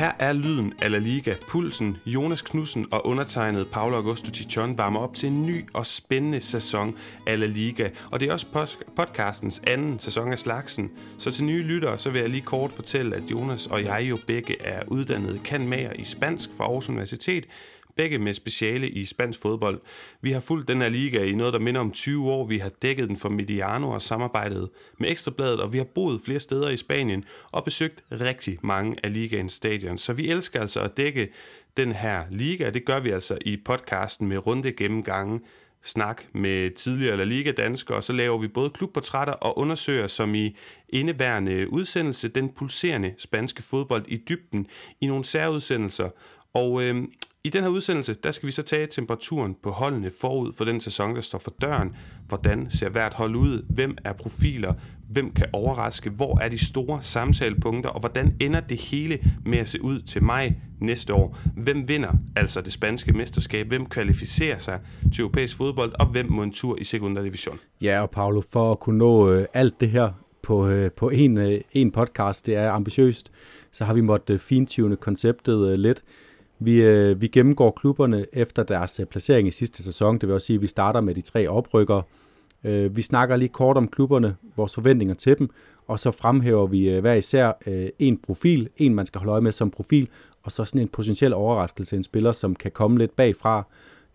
Her er lyden af La Liga. Pulsen, Jonas Knudsen og undertegnet Paolo Augusto Tichon varmer op til en ny og spændende sæson af La Liga. Og det er også podcastens anden sæson af slagsen. Så til nye lyttere, så vil jeg lige kort fortælle, at Jonas og jeg jo begge er uddannede kanmager i spansk fra Aarhus Universitet, begge med speciale i spansk fodbold. Vi har fulgt den her liga i noget, der minder om 20 år. Vi har dækket den for Mediano og samarbejdet med Ekstrabladet, og vi har boet flere steder i Spanien og besøgt rigtig mange af ligaens stadion. Så vi elsker altså at dække den her liga. Det gør vi altså i podcasten med runde gennemgange snak med tidligere La Liga-danskere, og så laver vi både klubportrætter og undersøger, som i indeværende udsendelse, den pulserende spanske fodbold i dybden i nogle særudsendelser. Og øh, i den her udsendelse, der skal vi så tage temperaturen på holdene forud for den sæson, der står for døren. Hvordan ser hvert hold ud? Hvem er profiler? Hvem kan overraske? Hvor er de store samtalepunkter? Og hvordan ender det hele med at se ud til maj næste år? Hvem vinder altså det spanske mesterskab? Hvem kvalificerer sig til europæisk fodbold? Og hvem må en tur i sekundær division? Ja, og Paolo, for at kunne nå øh, alt det her på, øh, på en, øh, en podcast, det er ambitiøst, så har vi måttet øh, fintune konceptet øh, lidt. Vi, øh, vi gennemgår klubberne efter deres øh, placering i sidste sæson. Det vil også sige, at vi starter med de tre oprykkere. Øh, vi snakker lige kort om klubberne, vores forventninger til dem, og så fremhæver vi øh, hver især øh, en profil, en man skal holde øje med som profil, og så sådan en potentiel overraskelse, en spiller, som kan komme lidt bagfra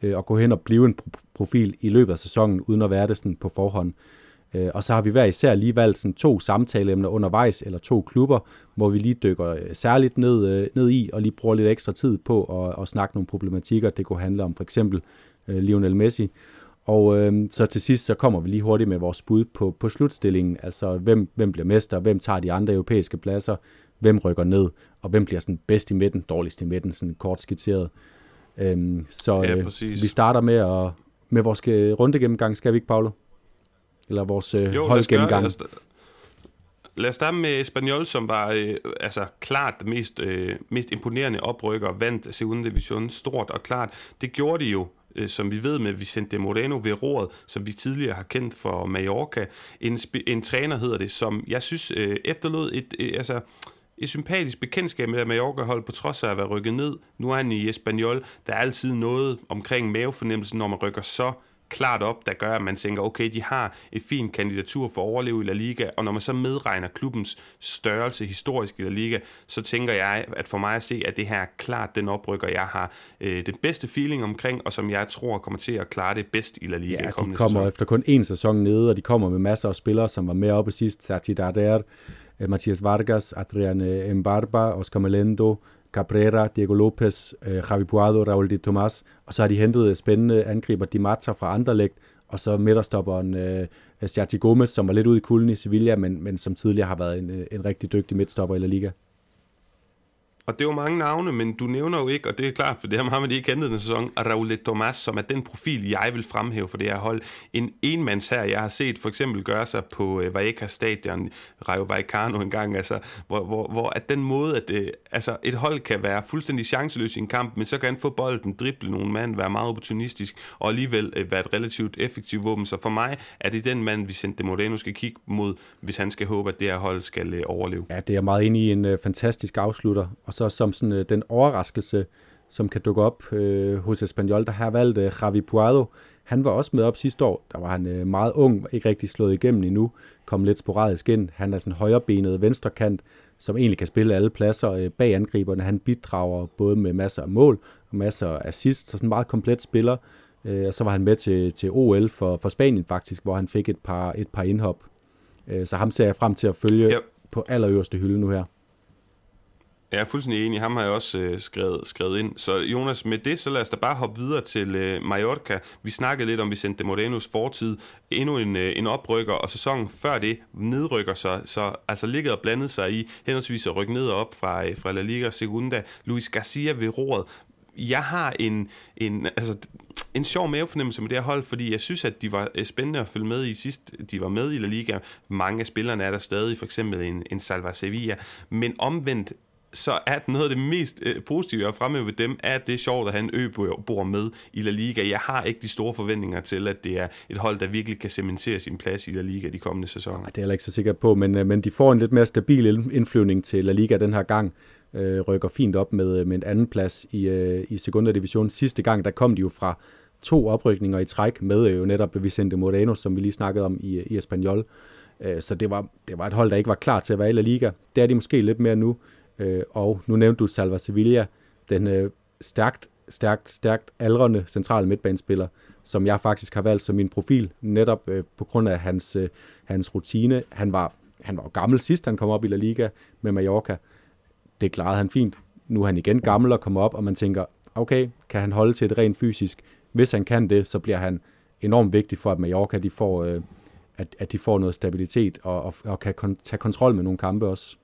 øh, og gå hen og blive en profil i løbet af sæsonen, uden at være det sådan på forhånd. Øh, og så har vi hver især lige valgt sådan to samtaleemner undervejs, eller to klubber, hvor vi lige dykker øh, særligt ned, øh, ned i, og lige bruger lidt ekstra tid på at, at snakke nogle problematikker. Det kunne handle om for eksempel Lionel Messi. Og øh, så til sidst, så kommer vi lige hurtigt med vores bud på, på slutstillingen, altså hvem, hvem bliver mester, hvem tager de andre europæiske pladser, hvem rykker ned, og hvem bliver sådan bedst i midten, dårligst i midten, sådan kort skitseret. Øhm, så ja, øh, vi starter med, at, med vores runde gennemgang, skal vi ikke, Paolo? Eller vores øh, jo, holdgennemgang. Lad os, lad os starte med Espanyol, som var øh, altså klart det mest, øh, mest imponerende oprykker, vandt Segunda Division stort og klart. Det gjorde de jo øh, som vi ved med Vicente Moreno ved roret, som vi tidligere har kendt for Mallorca. En, en træner hedder det, som jeg synes øh, efterlod et, øh, altså, et sympatisk bekendtskab med Mallorca-hold, på trods af at være rykket ned. Nu er han i Espanyol. Der er altid noget omkring mavefornemmelsen, når man rykker så klart op, der gør, at man tænker, okay, de har et fint kandidatur for at overleve i La Liga, og når man så medregner klubbens størrelse historisk i La Liga, så tænker jeg, at for mig at se, at det her er klart den oprykker, jeg har øh, den bedste feeling omkring, og som jeg tror kommer til at klare det bedst i La Liga ja, de kommer sæson. efter kun én sæson nede, og de kommer med masser af spillere, som var med oppe sidst, Sergi Darder, eh, Mathias Vargas, Adrian Mbarba, Oscar Melendo, Cabrera, Diego Lopez, øh, Javi Puado, Raul de Tomas, og så har de hentet øh, spændende angriber Di Mata fra Anderlecht, og så midterstopperen øh, Sergi Gomez, som var lidt ude i kulden i Sevilla, men, men som tidligere har været en, øh, en rigtig dygtig midtstopper i La Liga. Og det er jo mange navne, men du nævner jo ikke, og det er klart, for det har man ikke kendt den sæson, Raul Thomas, som er den profil, jeg vil fremhæve for det her hold. En enmands her, jeg har set for eksempel gøre sig på øh, Vallecas stadion, Rayo Vallecano en gang, altså, hvor, hvor, hvor at den måde, at øh, altså, et hold kan være fuldstændig chanceløs i en kamp, men så kan han få bolden, drible nogle mand, være meget opportunistisk, og alligevel øh, være et relativt effektivt våben. Så for mig er det den mand, Vicente Moreno skal kigge mod, hvis han skal håbe, at det her hold skal øh, overleve. Ja, det er meget enig i en øh, fantastisk afslutter, og så som sådan, øh, den overraskelse, som kan dukke op øh, hos Espanyol, der har valgt øh, Javi Puado. Han var også med op sidste år. Der var han øh, meget ung, ikke rigtig slået igennem endnu, kom lidt sporadisk ind. Han er sådan højrebenet venstrekant, som egentlig kan spille alle pladser øh, bag angriberne. Han bidrager både med masser af mål og masser af assist, så sådan en meget komplet spiller. Øh, og så var han med til, til OL for, for Spanien faktisk, hvor han fik et par, et par indhop. Øh, så ham ser jeg frem til at følge yep. på allerøverste hylde nu her. Jeg er fuldstændig enig. Ham har jeg også øh, skrevet, skrevet ind. Så Jonas, med det, så lad os da bare hoppe videre til øh, Mallorca. Vi snakkede lidt om Vicente Morenos fortid. Endnu en, øh, en oprykker, og sæsonen før det nedrykker sig. Så altså ligget og blandet sig i henholdsvis at rykke ned og op fra, øh, fra La Liga Segunda. Luis Garcia ved roret. Jeg har en, en, altså, en sjov mavefornemmelse med det her hold, fordi jeg synes, at de var øh, spændende at følge med i sidst. De var med i La Liga. Mange af spillerne er der stadig, for eksempel en, en Salva Sevilla. Men omvendt så er noget af det mest øh, positive, jeg har fremhævet ved dem, er, at det er sjovt at have en øbor med i La Liga. Jeg har ikke de store forventninger til, at det er et hold, der virkelig kan cementere sin plads i La Liga de kommende sæsoner. Det er jeg ikke så sikker på, men, øh, men de får en lidt mere stabil indflyvning til La Liga den her gang. øh, rykker fint op med, øh, med en anden plads i, øh, i Segunda Division. Sidste gang, der kom de jo fra to oprykninger i træk med øh, jo netop Vicente Moreno, som vi lige snakkede om i, i Espanyol. Øh, så det var, det var et hold, der ikke var klar til at være i La Liga. Det er de måske lidt mere nu. Øh, og nu nævnte du Salva Sevilla, den øh, stærkt, stærkt, stærkt aldrende centrale midtbanespiller, som jeg faktisk har valgt som min profil, netop øh, på grund af hans, øh, hans rutine. Han var, han var gammel sidst, han kom op i La Liga med Mallorca. Det klarede han fint. Nu er han igen gammel og kommer op, og man tænker, okay, kan han holde til det rent fysisk? Hvis han kan det, så bliver han enormt vigtig for, at Mallorca de får, øh, at, at de får noget stabilitet og, og, og kan kon- tage kontrol med nogle kampe også.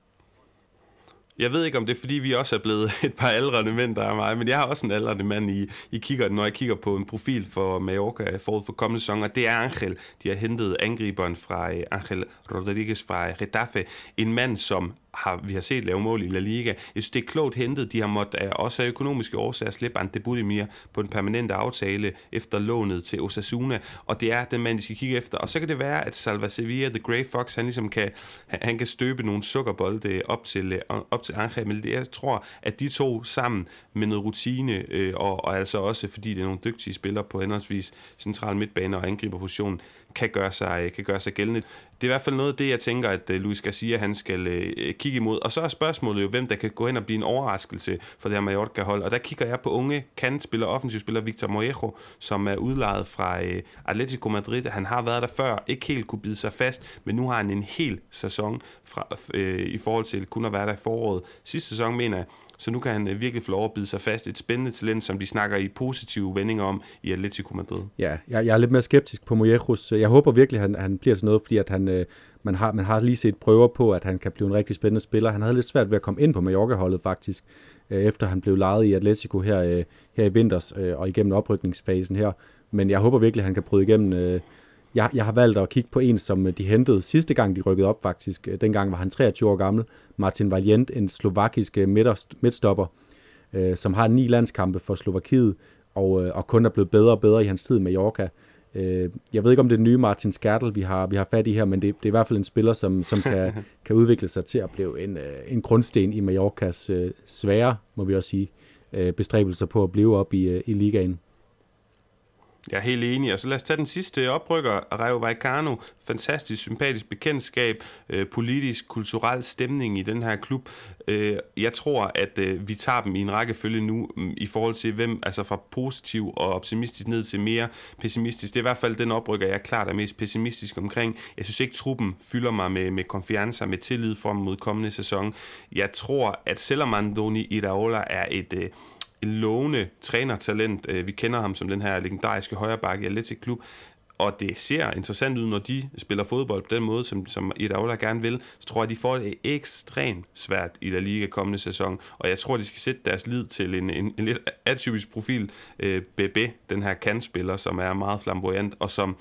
Jeg ved ikke, om det er, fordi vi også er blevet et par aldrende mænd, der er mig, men jeg har også en aldrende mand i, i kigger, når jeg kigger på en profil for Mallorca forud for kommende sæson, og det er Angel. De har hentet angriberen fra eh, Angel Rodriguez fra Getafe, en mand, som har, vi har set lave mål i La Liga. Jeg synes, det er klogt hentet. De har måttet også af økonomiske årsager slippe Ante Budimir på en permanent aftale efter lånet til Osasuna, og det er den mand, de skal kigge efter. Og så kan det være, at Salva Sevilla, The Grey Fox, han ligesom kan, han kan støbe nogle sukkerbolde op til, øh, op til Angel, men jeg tror, at de to sammen med noget rutine, øh, og, og altså også fordi det er nogle dygtige spillere på henholdsvis central midtbane og angriberpositionen, kan gøre sig, kan gøre sig gældende. Det er i hvert fald noget af det, jeg tænker, at øh, Luis Garcia han skal øh, kigge imod. Og så er spørgsmålet jo, hvem der kan gå ind og blive en overraskelse for det her Mallorca-hold. Og der kigger jeg på unge kantspiller, offensivspiller Victor Morejo, som er udlejet fra øh, Atletico Madrid. Han har været der før, ikke helt kunne bide sig fast, men nu har han en hel sæson fra, øh, i forhold til kun at være der i foråret. Sidste sæson, mener jeg, så nu kan han øh, virkelig få lov at bide sig fast. Et spændende talent, som de snakker i positive vendinger om i Atletico Madrid. Ja, jeg, jeg er lidt mere skeptisk på Mojejos. Jeg håber virkelig, at han, han bliver sådan noget, fordi at han, øh, man, har, man har lige set prøver på, at han kan blive en rigtig spændende spiller. Han havde lidt svært ved at komme ind på Mallorca-holdet faktisk, øh, efter han blev lejet i Atletico her, øh, her i vinters øh, og igennem oprykningsfasen her. Men jeg håber virkelig, at han kan bryde igennem jeg, jeg har valgt at kigge på en, som øh, de hentede sidste gang, de rykkede op faktisk. Øh, dengang var han 23 år gammel. Martin Valient, en slovakisk øh, midtstopper, øh, som har ni landskampe for Slovakiet, og, øh, og kun er blevet bedre og bedre i hans tid med Mallorca. Øh, jeg ved ikke, om det er den nye Martin Skertel, vi har, vi har fat i her, men det, det er i hvert fald en spiller, som, som kan, kan udvikle sig til at blive en, en grundsten i Mallorcas øh, svære, må vi også sige, øh, bestræbelser på at blive op i, øh, i ligaen. Jeg er helt enig, og så lad os tage den sidste oprykker, Rayo Vallecano. Fantastisk, sympatisk bekendtskab, øh, politisk, kulturel stemning i den her klub. Øh, jeg tror, at øh, vi tager dem i en rækkefølge nu, mm, i forhold til hvem, altså fra positiv og optimistisk ned til mere pessimistisk. Det er i hvert fald den oprykker, jeg er klart er mest pessimistisk omkring. Jeg synes ikke, truppen fylder mig med, med konfiancer, med tillid frem mod kommende sæson. Jeg tror, at selvom Andoni Iraola er et, øh, lovende trænertalent. Øh, vi kender ham som den her legendariske højrebakke i Atletic Klub, og det ser interessant ud, når de spiller fodbold på den måde, som, som Iraola gerne vil, så tror jeg, de får det ekstremt svært i La Liga kommende sæson, og jeg tror, de skal sætte deres lid til en, en, en lidt atypisk profil, øh, BB, den her kantspiller, som er meget flamboyant, og som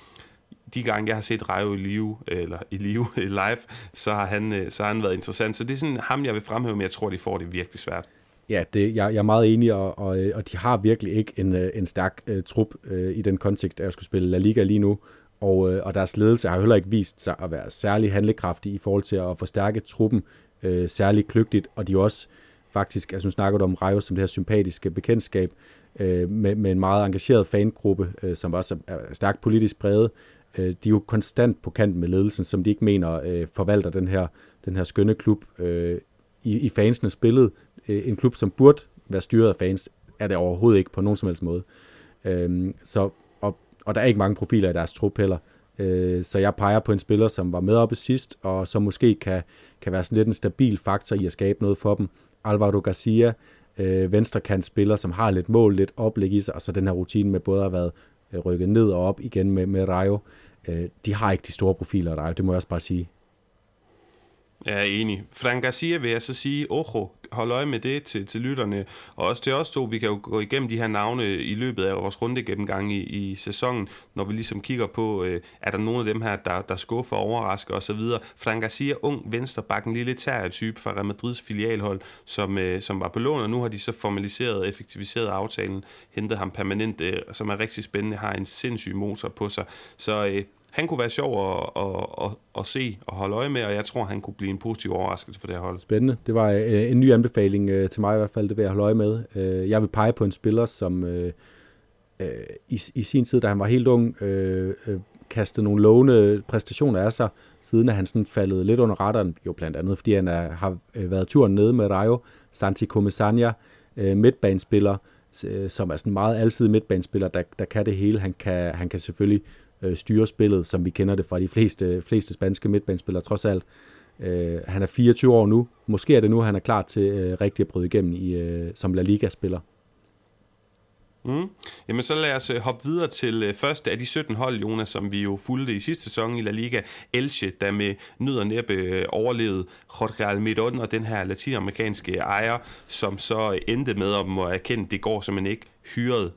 de gange, jeg har set Rejo i live, eller i live live, så har, han, øh, så har han været interessant. Så det er sådan ham, jeg vil fremhæve, men jeg tror, de får det virkelig svært. Ja, det, jeg, jeg er meget enig, og, og, øh, og de har virkelig ikke en, øh, en stærk uh, trup uh, i den kontekst, at jeg skulle spille La Liga lige nu. Og, uh, og deres ledelse har heller ikke vist sig at være særlig handlekraftig i forhold til at forstærke truppen uh, særlig kløgtigt, og de er også faktisk, altså nu snakker du om Rejo som det her sympatiske bekendtskab, uh, med, med en meget engageret fangruppe, uh, som også er, er stærkt politisk præget. Uh, de er jo konstant på kant med ledelsen, som de ikke mener uh, forvalter den her, den her skønne klub uh, i, i fansenes billede, øh, en klub, som burde være styret af fans, er det overhovedet ikke på nogen som helst måde. Øh, så, og, og der er ikke mange profiler i deres trup heller. Øh, så jeg peger på en spiller, som var med oppe sidst, og som måske kan, kan være sådan lidt en stabil faktor i at skabe noget for dem. Alvaro Garcia, øh, venstrekant spiller, som har lidt mål, lidt oplæg i sig, og så den her rutine med både at have været øh, rykket ned og op igen med, med Rayo. Øh, de har ikke de store profiler, Rayo, det må jeg også bare sige. Jeg er enig. Frank Garcia vil jeg så sige, ojo, hold øje med det til, til lytterne. Og også til os to, vi kan jo gå igennem de her navne i løbet af vores runde gennemgang i, i sæsonen, når vi ligesom kigger på, øh, er der nogle af dem her, der, der skuffer, overrasker osv. Frank Garcia, ung venstreback, en lille type fra Real Madrids filialhold, som, øh, som var på lån, og nu har de så formaliseret og effektiviseret aftalen, hentet ham permanent, øh, som er rigtig spændende, har en sindssyg motor på sig. Så øh, han kunne være sjov at, at, at, at se og holde øje med, og jeg tror, han kunne blive en positiv overraskelse for det her hold. Spændende. Det var en, en ny anbefaling øh, til mig i hvert fald, det vil jeg holde øje med. Øh, jeg vil pege på en spiller, som øh, øh, i, i sin tid, da han var helt ung, øh, øh, kastede nogle lovende præstationer af sig, siden at han sådan faldet lidt under retteren, jo blandt andet, fordi han er, har øh, været turen nede med Rayo, Santi Comesania, øh, midtbanespiller, øh, som er sådan en meget altid midtbanespiller, der, der kan det hele. Han kan, han kan selvfølgelig øh, styre spillet, som vi kender det fra de fleste, fleste spanske midtbanespillere, trods alt. Øh, han er 24 år nu. Måske er det nu, han er klar til øh, rigtig at bryde igennem i, øh, som La Liga-spiller. Mm. Jamen så lad os øh, hoppe videre til øh, første af de 17 hold, Jonas, som vi jo fulgte i sidste sæson i La Liga. Elche, der med nød og næppe øh, overlevede Jorge Almiron og den her latinamerikanske ejer, som så endte med at må erkende, at det går simpelthen ikke hyret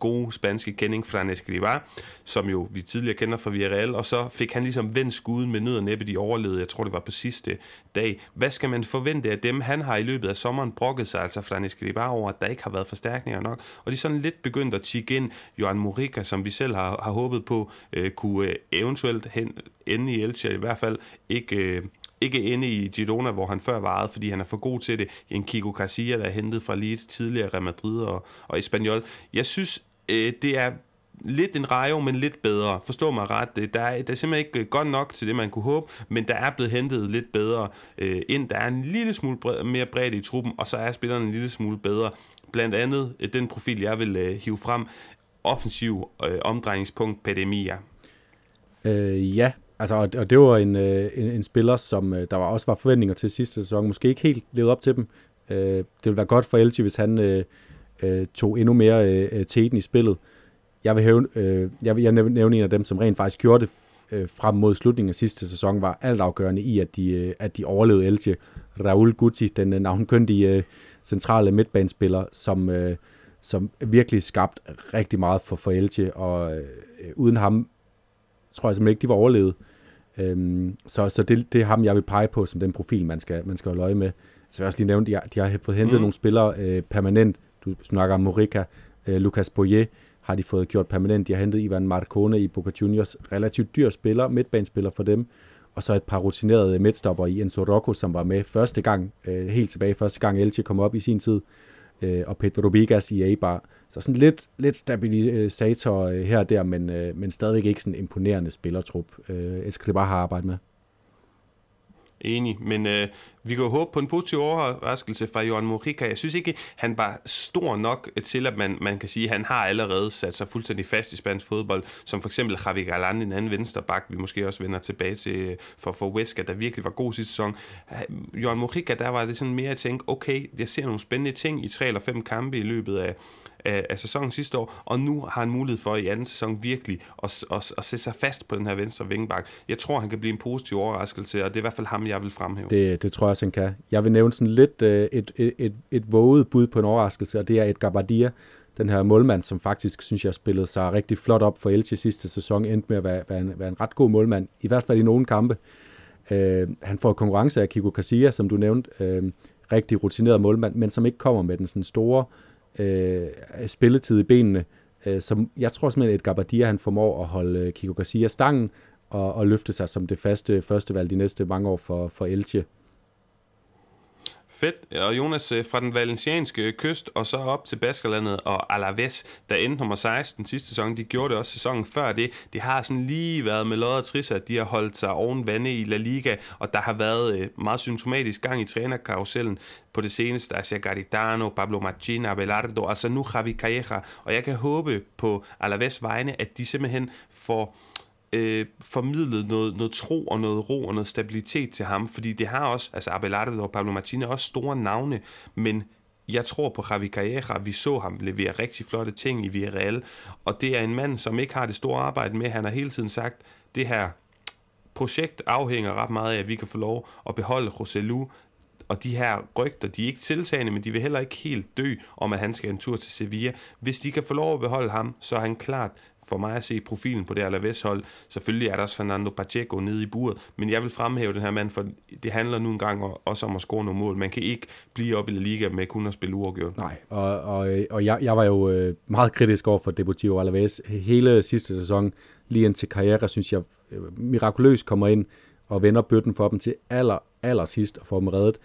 gode spanske kending, Fran Escrivá, som jo vi tidligere kender fra Villarreal, og så fik han ligesom vendt skuden med nød og næppe, de overlevede, jeg tror det var på sidste dag. Hvad skal man forvente af dem? Han har i løbet af sommeren brokket sig, altså Fran Escrivá, over, at der ikke har været forstærkninger nok, og de er sådan lidt begyndt at tikke ind Johan Morica, som vi selv har, har håbet på, øh, kunne øh, eventuelt hen, ende i Elche, i hvert fald ikke... Øh, ikke inde i Girona, hvor han før varede, fordi han er for god til det. En Kiko Garcia, der er hentet fra Leeds tidligere, Real Madrid og, og Espanyol. Jeg synes, øh, det er lidt en rejo, men lidt bedre. Forstå mig ret. Øh, der er, der er simpelthen ikke øh, godt nok til det, man kunne håbe, men der er blevet hentet lidt bedre øh, ind. Der er en lille smule bred, mere bredt i truppen, og så er spillerne en lille smule bedre. Blandt andet øh, den profil, jeg vil øh, hive frem, offensiv øh, omdrejningspunkt Pedemia. Øh, ja, altså, og, og det var en, øh, en, en spiller, som øh, der var også var forventninger til sidste sæson, måske ikke helt levede op til dem. Øh, det ville være godt for Elche, hvis han... Øh, øh, tog endnu mere øh, teten i spillet. Jeg vil, hæve, øh, jeg vil jeg nævne en af dem, som rent faktisk gjorde det øh, frem mod slutningen af sidste sæson, var altafgørende i, at de, øh, at de overlevede Elche. Raul Guti, den øh, navnkyndige øh, centrale midtbanespiller, som, øh, som virkelig skabt rigtig meget for, for Elche, og øh, uden ham tror jeg simpelthen ikke, de var overlevet. Øhm, så så det, det er ham, jeg vil pege på som den profil, man skal, man skal holde øje med. Så jeg vil også lige nævne, de har, de har fået hentet mm. nogle spillere øh, permanent du snakker om Morica, øh, Lucas Boyer har de fået gjort permanent. De har hentet Ivan Marcone i Boca Juniors. Relativt dyr spiller, midtbanespiller for dem. Og så et par rutinerede midtstopper i Enzo Rocco, som var med første gang, øh, helt tilbage første gang Elche kom op i sin tid. Øh, og Pedro Vigas i Eibar. Så sådan lidt, lidt stabilisator øh, her og der, men, øh, men stadigvæk ikke sådan en imponerende spillertrup, øh, Escribar har arbejdet med. Enig, men øh, vi kan jo håbe på en positiv overraskelse fra Johan Morica. Jeg synes ikke, han var stor nok til, at man, man kan sige, at han har allerede sat sig fuldstændig fast i spansk fodbold, som for eksempel Javi Galan, en anden vensterbak, vi måske også vender tilbage til for, for Huesca, der virkelig var god sidste sæson. Johan Morica, der var det sådan mere at tænke, okay, jeg ser nogle spændende ting i tre eller fem kampe i løbet af, af, af sæsonen sidste år, og nu har han mulighed for i anden sæson virkelig at, at, at sætte sig fast på den her venstre vingbak. Jeg tror, han kan blive en positiv overraskelse, og det er i hvert fald ham, jeg vil fremhæve. Det, det tror jeg også, han kan. Jeg vil nævne sådan lidt øh, et, et, et, et våget bud på en overraskelse, og det er et Gabardia, den her målmand, som faktisk, synes jeg, spillede sig rigtig flot op for Elche sidste sæson, endte med at være, være, en, være en ret god målmand, i hvert fald i nogle kampe. Øh, han får konkurrence af Kiko Casilla, som du nævnte, øh, rigtig rutineret målmand, men som ikke kommer med den sådan store øh, spilletid i benene. Øh, som jeg tror simpelthen, at Bardia, han formår at holde øh, Kiko Garcia stangen og, og løfte sig som det faste førstevalg de næste mange år for, for Elche. Fedt. Og Jonas, øh, fra den valencianske kyst og så op til Baskerlandet og Alaves, der endte nummer 16 sidste sæson, de gjorde det også sæsonen før det. Det har sådan lige været med lodder og trisser. de har holdt sig oven vande i La Liga, og der har været øh, meget symptomatisk gang i trænerkarusellen på det seneste. Altså Garitano, Pablo Machina, Abelardo, altså nu Javi Calleja, og jeg kan håbe på Alaves vegne, at de simpelthen får øh, formidlet noget, noget tro og noget ro og noget stabilitet til ham, fordi det har også, altså Abelardo og Pablo Martinez er også store navne, men jeg tror på Javi Calleja, vi så ham levere rigtig flotte ting i Villarreal, og det er en mand, som ikke har det store arbejde med, han har hele tiden sagt, det her projekt afhænger ret meget af, at vi kan få lov at beholde Roselu, og de her rygter, de er ikke tiltagende, men de vil heller ikke helt dø om, at han skal en tur til Sevilla. Hvis de kan få lov at beholde ham, så er han klart for mig at se profilen på det Alaves hold. Selvfølgelig er der også Fernando Pacheco nede i buret, men jeg vil fremhæve den her mand, for det handler nu engang også om at score nogle mål. Man kan ikke blive op i La Liga med kun at spille uafgjort. Nej, og, og, og jeg, jeg var jo øh, meget kritisk over for Deportivo Alaves hele sidste sæson. lige indtil karriere, synes jeg, øh, mirakuløst kommer ind og vender bøtten for dem til aller, aller sidst og får dem reddet.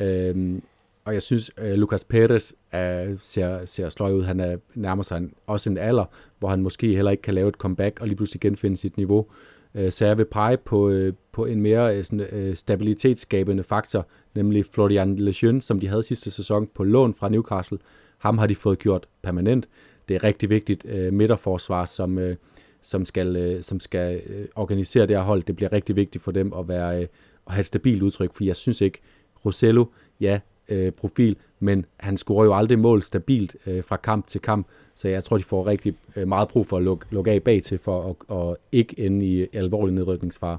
Øhm, og jeg synes, at Lucas Perez er, ser, ser sløj ud. Han er nærmer sig en, også en alder, hvor han måske heller ikke kan lave et comeback og lige pludselig genfinde sit niveau. Øh, så jeg vil pege på, øh, på en mere øh, sådan, øh, stabilitetsskabende faktor, nemlig Florian Lejeune, som de havde sidste sæson på lån fra Newcastle. Ham har de fået gjort permanent. Det er rigtig vigtigt øh, midterforsvar, som, som skal, som skal organisere det her hold. Det bliver rigtig vigtigt for dem at, være, at have et stabilt udtryk, for jeg synes ikke, Rosello, ja, øh, profil, men han scorer jo aldrig mål stabilt øh, fra kamp til kamp, så jeg tror, de får rigtig øh, meget brug for at lukke, lukke af bag til, for at, at ikke ende i alvorlig nedrykningsfare.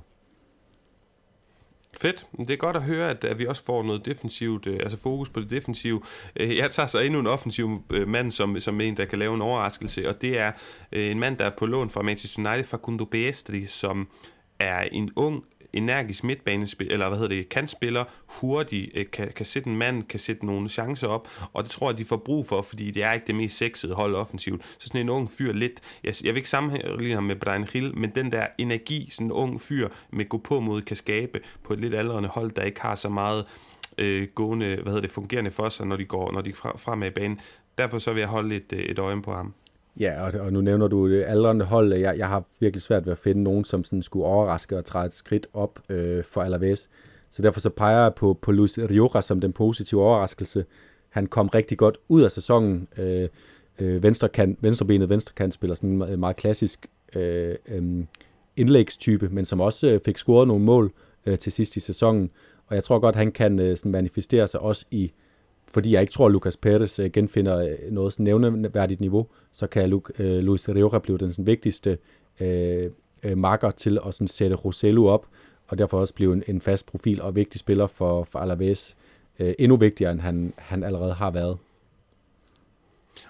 Fedt. Det er godt at høre, at, at vi også får noget defensivt, øh, altså fokus på det defensive. Øh, jeg tager så endnu en offensiv øh, mand som, som en, der kan lave en overraskelse, og det er øh, en mand, der er på lån fra Manchester United, fra Kundo Beestri, som er en ung energisk midtbanespiller, eller hvad hedder det, kantspiller, hurtigt, øh, kan, kan sætte en mand, kan sætte nogle chancer op, og det tror jeg, de får brug for, fordi det er ikke det mest sexede hold offensivt. Så sådan en ung fyr lidt, jeg, jeg vil ikke sammenligne ham med Brian Hill, men den der energi, sådan en ung fyr med gå på mod kan skabe på et lidt aldrende hold, der ikke har så meget øh, gående, hvad hedder det, fungerende for sig, når de går, når de er i banen. Derfor så vil jeg holde et, øh, et øje på ham. Ja, og, og nu nævner du det aldrende hold. Jeg, jeg har virkelig svært ved at finde nogen, som sådan skulle overraske og træde et skridt op øh, for Alaves. Så derfor så peger jeg på, på Luis Rioja som den positive overraskelse. Han kom rigtig godt ud af sæsonen. Øh, øh, venstrekant, venstrebenet venstrekant spiller sådan en meget klassisk øh, øh, indlægstype, men som også øh, fik scoret nogle mål øh, til sidst i sæsonen. Og jeg tror godt, han kan øh, sådan manifestere sig også i fordi jeg ikke tror, at Lucas Perez øh, genfinder øh, noget sådan nævneværdigt niveau, så kan Lu, øh, Luis Rioja blive den sådan, vigtigste øh, øh marker til at sådan, sætte Rosello op, og derfor også blive en, en fast profil og vigtig spiller for, for Alaves. Øh, endnu vigtigere, end han, han allerede har været.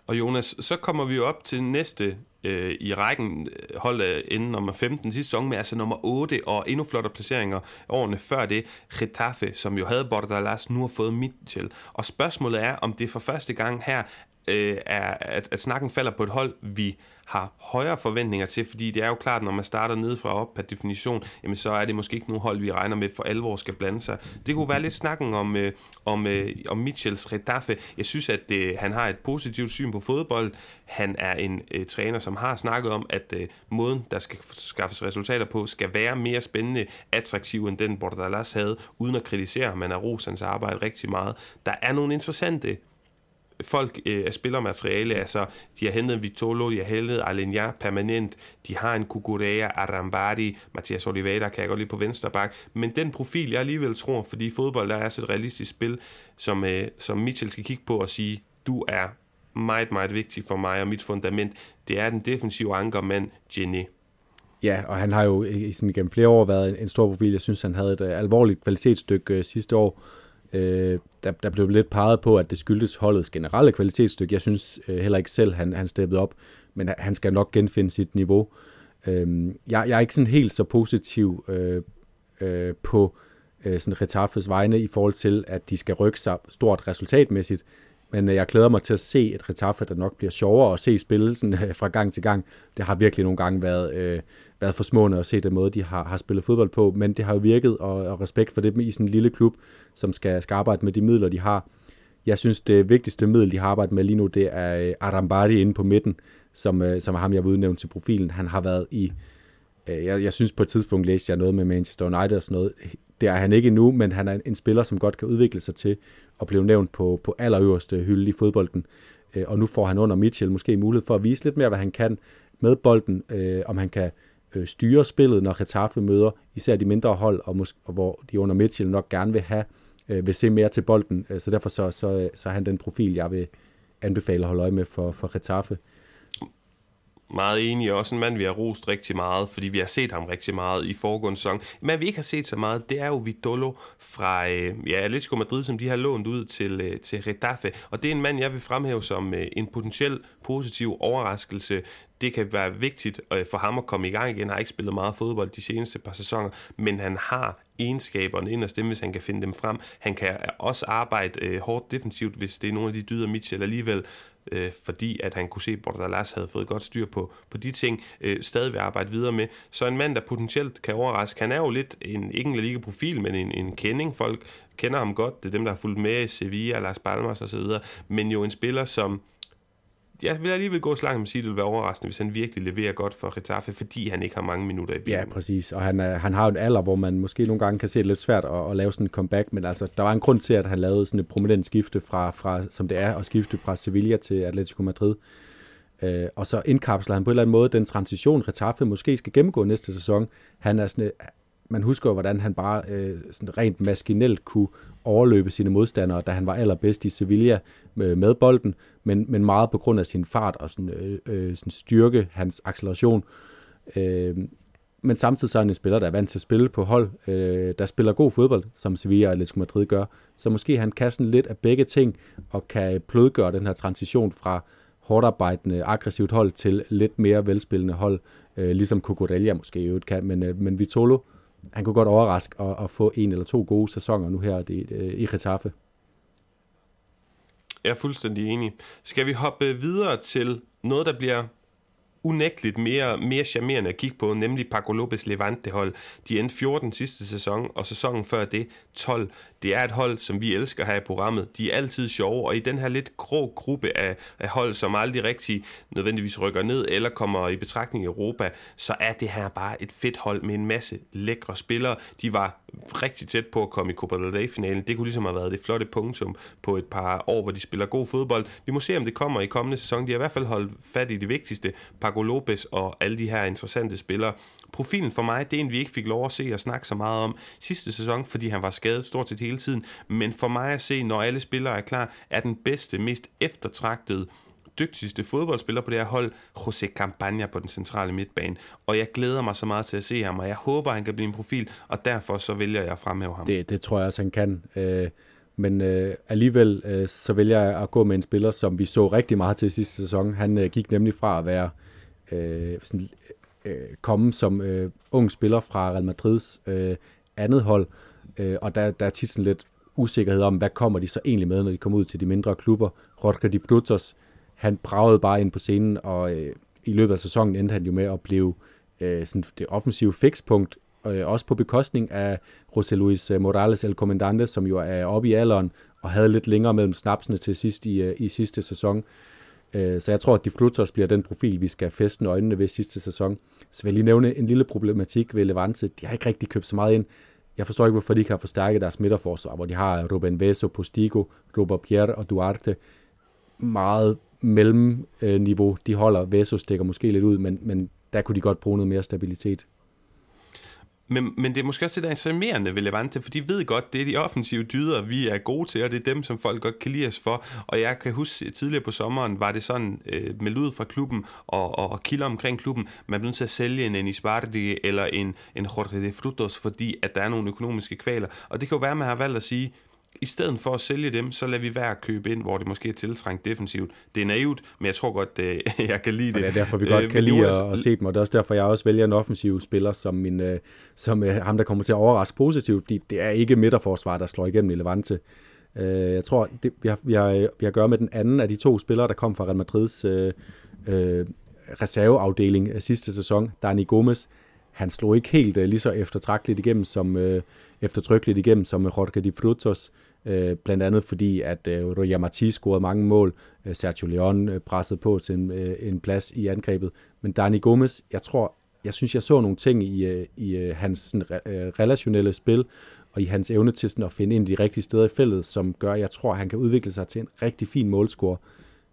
Og Jonas, så kommer vi jo op til næste øh, i rækken øh, holdet inden nummer 15 sidste sæson med altså nummer 8 og endnu flottere placeringer årene før det. Getafe, som jo havde Bordalas, nu har fået Mitchell. Og spørgsmålet er, om det for første gang her øh, er, at, at snakken falder på et hold, vi har højere forventninger til, fordi det er jo klart, når man starter nedefra op per definition, jamen så er det måske ikke nogen hold, vi regner med for alvor skal blande sig. Det kunne være lidt snakken om, øh, om, øh, om Michels Redaffe. Jeg synes, at øh, han har et positivt syn på fodbold. Han er en øh, træner, som har snakket om, at øh, måden, der skal skaffes resultater på, skal være mere spændende, attraktiv end den Bordalas havde, uden at kritisere, man har ros hans arbejde rigtig meget. Der er nogle interessante folk øh, af spillermateriale, altså de har hentet Vitolo, de har hentet Alenia permanent, de har en Kukurea, Arambari, Mathias Oliveira kan jeg godt lide på venstre bak, men den profil, jeg alligevel tror, fordi fodbold der er så et realistisk spil, som, øh, som Mitchell skal kigge på og sige, du er meget, meget vigtig for mig og mit fundament, det er den defensive ankermand, Jenny. Ja, og han har jo sådan, gennem flere år været en, en stor profil. Jeg synes, han havde et uh, alvorligt kvalitetsstykke uh, sidste år, Øh, der, der blev lidt peget på, at det skyldtes holdets generelle kvalitetsstykke. Jeg synes øh, heller ikke selv, han, han steppede op, men han skal nok genfinde sit niveau. Øh, jeg, jeg er ikke sådan helt så positiv øh, øh, på øh, sådan Retafes vegne i forhold til, at de skal rykke sig stort resultatmæssigt. Men øh, jeg glæder mig til at se et Retaffe, der nok bliver sjovere at se spille øh, fra gang til gang. Det har virkelig nogle gange været, øh, været for smående at se den måde, de har, har spillet fodbold på, men det har jo virket, og, og respekt for det i sådan en lille klub, som skal, skal arbejde med de midler, de har. Jeg synes, det vigtigste middel, de har arbejdet med lige nu, det er øh, Arambari inde på midten, som, øh, som er ham, jeg vil udnævne til profilen. Han har været i, øh, jeg, jeg synes på et tidspunkt læste jeg noget med Manchester United og sådan noget. Det er han ikke endnu, men han er en spiller, som godt kan udvikle sig til at blive nævnt på, på allerøverste hylde i fodbolden. Og nu får han under Mitchell måske mulighed for at vise lidt mere, hvad han kan med bolden, om han kan øh, styre spillet, når Getafe møder især de mindre hold, og, mås- og hvor de under Mitchell nok gerne vil have øh, vil se mere til bolden. Øh, så derfor så, så, så er han den profil, jeg vil anbefale at holde øje med for, for Getafe. Meget enig, også en mand, vi har rost rigtig meget, fordi vi har set ham rigtig meget i foregående sæson. Men vi ikke har set så meget, det er jo Vidolo fra øh, ja, Atletico Madrid, som de har lånt ud til, øh, til Retafe. Og det er en mand, jeg vil fremhæve som øh, en potentiel positiv overraskelse det kan være vigtigt øh, for ham at komme i gang igen. Han har ikke spillet meget fodbold de seneste par sæsoner, men han har egenskaberne ind og stemme, hvis han kan finde dem frem. Han kan også arbejde øh, hårdt defensivt, hvis det er nogle af de dyder, Mitchell alligevel øh, fordi at han kunne se, at Bordalas havde fået godt styr på, på de ting, øh, stadig vil arbejde videre med. Så en mand, der potentielt kan overraske, han er jo lidt en, ikke en liga-profil, men en, en kending. Folk kender ham godt, det er dem, der har fulgt med, Sevilla, Las Palmas osv., men jo en spiller, som jeg vil alligevel gå så langt med at sige, at det vil være overraskende, hvis han virkelig leverer godt for Getafe, fordi han ikke har mange minutter i bilen. Ja, præcis. Og han, er, han har jo en alder, hvor man måske nogle gange kan se det lidt svært at, at lave sådan en comeback, men altså, der var en grund til, at han lavede sådan et prominent skifte fra, fra som det er, at skifte fra Sevilla til Atletico Madrid. Øh, og så indkapsler han på en eller anden måde den transition, Getafe måske skal gennemgå næste sæson. Han er sådan, man husker jo, hvordan han bare øh, sådan rent maskinelt kunne overløbe sine modstandere, da han var allerbedst i Sevilla med, med bolden, men, men meget på grund af sin fart og sådan, øh, øh, sådan styrke, hans acceleration. Øh, men samtidig så er han en spiller, der er vant til at spille på hold, øh, der spiller god fodbold, som Sevilla og Atletico Madrid gør. Så måske han kan sådan lidt af begge ting, og kan plødgøre den her transition fra hårdt arbejdende, aggressivt hold til lidt mere velspillende hold, øh, ligesom Cucurella måske i øvrigt kan, men, øh, men Vitolo, han kunne godt overraske og, og få en eller to gode sæsoner nu her det, øh, i Getafe. Jeg er fuldstændig enig. Skal vi hoppe videre til noget, der bliver unægteligt mere, mere charmerende at kigge på, nemlig Paco Lopez Levante-hold. De endte 14 sidste sæson, og sæsonen før det 12. Det er et hold, som vi elsker her i programmet. De er altid sjove, og i den her lidt grå gruppe af, af hold, som aldrig rigtig nødvendigvis rykker ned eller kommer i betragtning i Europa, så er det her bare et fedt hold med en masse lækre spillere. De var rigtig tæt på at komme i Copa del Rey-finalen. Det kunne ligesom have været det flotte punktum på et par år, hvor de spiller god fodbold. Vi må se, om det kommer i kommende sæson. De har i hvert fald holdt fat i det vigtigste. Paco Lopez og alle de her interessante spillere. Profilen for mig, det er en, vi ikke fik lov at se og snakke så meget om sidste sæson, fordi han var skadet stort set hele tiden. Men for mig at se, når alle spillere er klar, er den bedste, mest eftertragtede dygtigste fodboldspiller på det her hold, José Campagna på den centrale midtbane. Og jeg glæder mig så meget til at se ham, og jeg håber, han kan blive en profil, og derfor så vælger jeg at fremhæve ham. Det, det tror jeg også, han kan. Øh, men øh, alligevel øh, så vælger jeg at gå med en spiller, som vi så rigtig meget til sidste sæson. Han øh, gik nemlig fra at være øh, sådan, øh, komme som øh, ung spiller fra Real Madrids øh, andet hold, øh, og der, der er tit sådan lidt usikkerhed om, hvad kommer de så egentlig med, når de kommer ud til de mindre klubber. Rodger Di Brutos, han bragede bare ind på scenen, og øh, i løbet af sæsonen endte han jo med at blive øh, sådan det offensive fikspunkt, øh, også på bekostning af José Luis øh, Morales El Comandante, som jo er oppe i alderen, og havde lidt længere mellem snapsene til sidst i, øh, i sidste sæson. Øh, så jeg tror, at De Frutos bliver den profil, vi skal feste øjnene ved sidste sæson. Så vil jeg lige nævne en lille problematik ved Levante. De har ikke rigtig købt så meget ind. Jeg forstår ikke, hvorfor de ikke har forstærket deres midterforsvar, hvor de har Ruben Veso, Postigo, Robert Pierre og Duarte. Meget mellemniveau. De holder, Vesos stikker måske lidt ud, men, men der kunne de godt bruge noget mere stabilitet. Men, men det er måske også det, der er charmerende ved Levante, for de ved godt, det er de offensive dyder, vi er gode til, og det er dem, som folk godt kan lide os for. Og jeg kan huske, tidligere på sommeren var det sådan, øh, med lyd fra klubben og, og, og kilder omkring klubben, man bliver nødt til at sælge en Enis eller en, en Jorge de Frutos, fordi at der er nogle økonomiske kvaler. Og det kan jo være, at man har valgt at sige, i stedet for at sælge dem, så lader vi være at købe ind, hvor det måske er tiltrængt defensivt. Det er naivt, men jeg tror godt, øh, jeg kan lide det. Og det er derfor, vi godt øh, kan lide at, at se dem, og det er også derfor, jeg også vælger en offensiv spiller som, min, øh, som ham, der kommer til at overraske positivt, fordi det er ikke midterforsvar, der slår igennem i Levante. jeg tror, det, vi, har, vi, har, vi har gøre med den anden af de to spillere, der kom fra Real Madrids øh, øh, reserveafdeling sidste sæson, Dani Gomes. Han slog ikke helt øh, lige så eftertragteligt igennem som... Øh, eftertrykkeligt igennem som Jorge Di Frutos, øh, blandt andet fordi, at øh, Roya scorede mange mål, øh, Sergio Leon øh, pressede på til en, øh, en plads i angrebet, men Dani Gomes, jeg tror, jeg synes, jeg så nogle ting i, øh, i øh, hans sådan, øh, relationelle spil, og i hans evne til sådan, at finde ind i de rigtige steder i feltet, som gør, at jeg tror, at han kan udvikle sig til en rigtig fin målscore.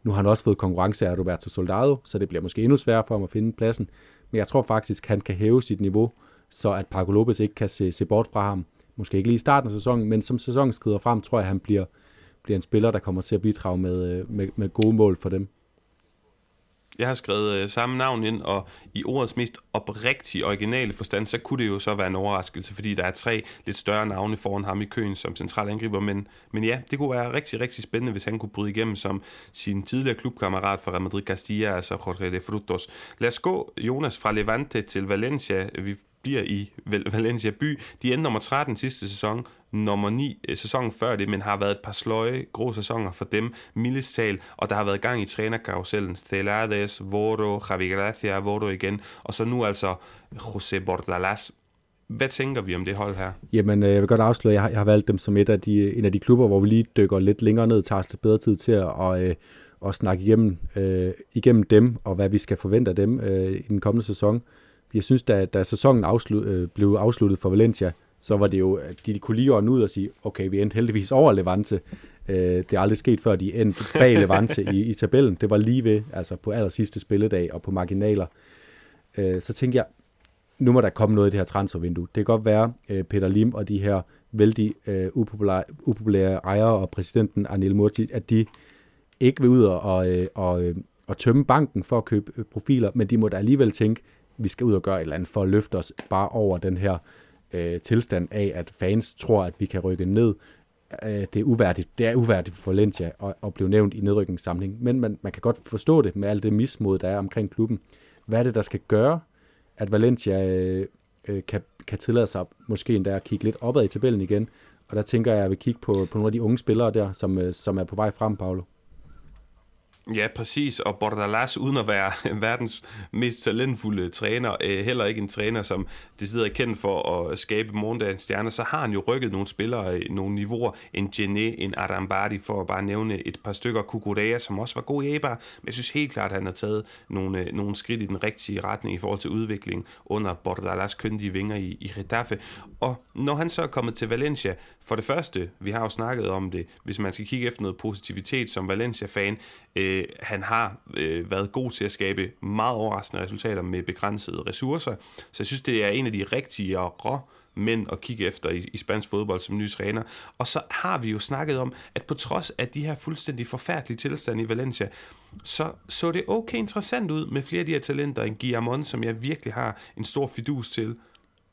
Nu har han også fået konkurrence af Roberto Soldado, så det bliver måske endnu sværere for ham at finde pladsen. Men jeg tror faktisk, han kan hæve sit niveau, så at Paco Lopez ikke kan se, se bort fra ham. Måske ikke lige i starten af sæsonen, men som sæsonen skrider frem, tror jeg, at han bliver, bliver en spiller, der kommer til at bidrage med, øh, med, med gode mål for dem. Jeg har skrevet øh, samme navn ind, og i ordets mest oprigtige originale forstand, så kunne det jo så være en overraskelse, fordi der er tre lidt større navne foran ham i køen som central angriber, men, men ja, det kunne være rigtig, rigtig spændende, hvis han kunne bryde igennem som sin tidligere klubkammerat fra Real Madrid Castilla, altså Jorge de Frutos. Lad os gå, Jonas, fra Levante til Valencia. Vi bliver i Valencia by. De endte nummer 13 sidste sæson, nummer 9 øh, sæsonen før det, men har været et par sløje, grå sæsoner for dem, mildest tal, og der har været gang i trænerkarusellen. Celades, Voro, Javi Gracia, Voro igen, og så nu altså José Bordalas. Hvad tænker vi om det hold her? Jamen, øh, jeg vil godt afsløre, at jeg har, jeg har valgt dem som et af de, en af de klubber, hvor vi lige dykker lidt længere ned, tager os lidt bedre tid til at og, øh, og snakke igennem, øh, igennem dem, og hvad vi skal forvente af dem øh, i den kommende sæson. Jeg synes, da, da sæsonen afslut, øh, blev afsluttet for Valencia, så var det jo, at de kunne lige ordne ud og sige, okay, vi endte heldigvis over Levante. Øh, det er aldrig sket før, de endte bag Levante i, i tabellen. Det var lige ved, altså på aller sidste spilledag og på marginaler. Øh, så tænkte jeg, nu må der komme noget i det her transfervindue. Det kan godt være, øh, Peter Lim og de her vældig øh, upopulære, upopulære ejere og præsidenten Anil Murti, at de ikke vil ud og, og, øh, og, øh, og tømme banken for at købe øh, profiler, men de må da alligevel tænke, vi skal ud og gøre et eller andet for at løfte os bare over den her øh, tilstand af, at fans tror, at vi kan rykke ned. Øh, det er uværdigt. Det er uværdigt for Valencia at, at blive nævnt i nedrykningssamling, men man, man kan godt forstå det med alt det mismod, der er omkring klubben. Hvad er det, der skal gøre, at Valencia øh, øh, kan, kan tillade sig måske endda at kigge lidt opad i tabellen igen? Og der tænker jeg, at jeg vil kigge på, på nogle af de unge spillere der, som, øh, som er på vej frem, Paolo. Ja, præcis. Og Bordalas, uden at være verdens mest talentfulde træner, øh, heller ikke en træner, som det sidder kendt for at skabe morgendagens stjerner, så har han jo rykket nogle spillere i nogle niveauer. En Gené, en Arambadi, for at bare nævne et par stykker. Kukurea, som også var god i Eber. Men jeg synes helt klart, at han har taget nogle, øh, nogle skridt i den rigtige retning i forhold til udviklingen under Bordalas køndige vinger i, i Getafe. Og når han så er kommet til Valencia, for det første, vi har jo snakket om det, hvis man skal kigge efter noget positivitet som Valencia-fan, øh, Øh, han har øh, været god til at skabe meget overraskende resultater med begrænsede ressourcer, så jeg synes, det er en af de rigtige rå mænd at kigge efter i, i spansk fodbold som ny træner. Og så har vi jo snakket om, at på trods af de her fuldstændig forfærdelige tilstande i Valencia, så så det okay interessant ud med flere af de her talenter end Guillermo, som jeg virkelig har en stor fidus til.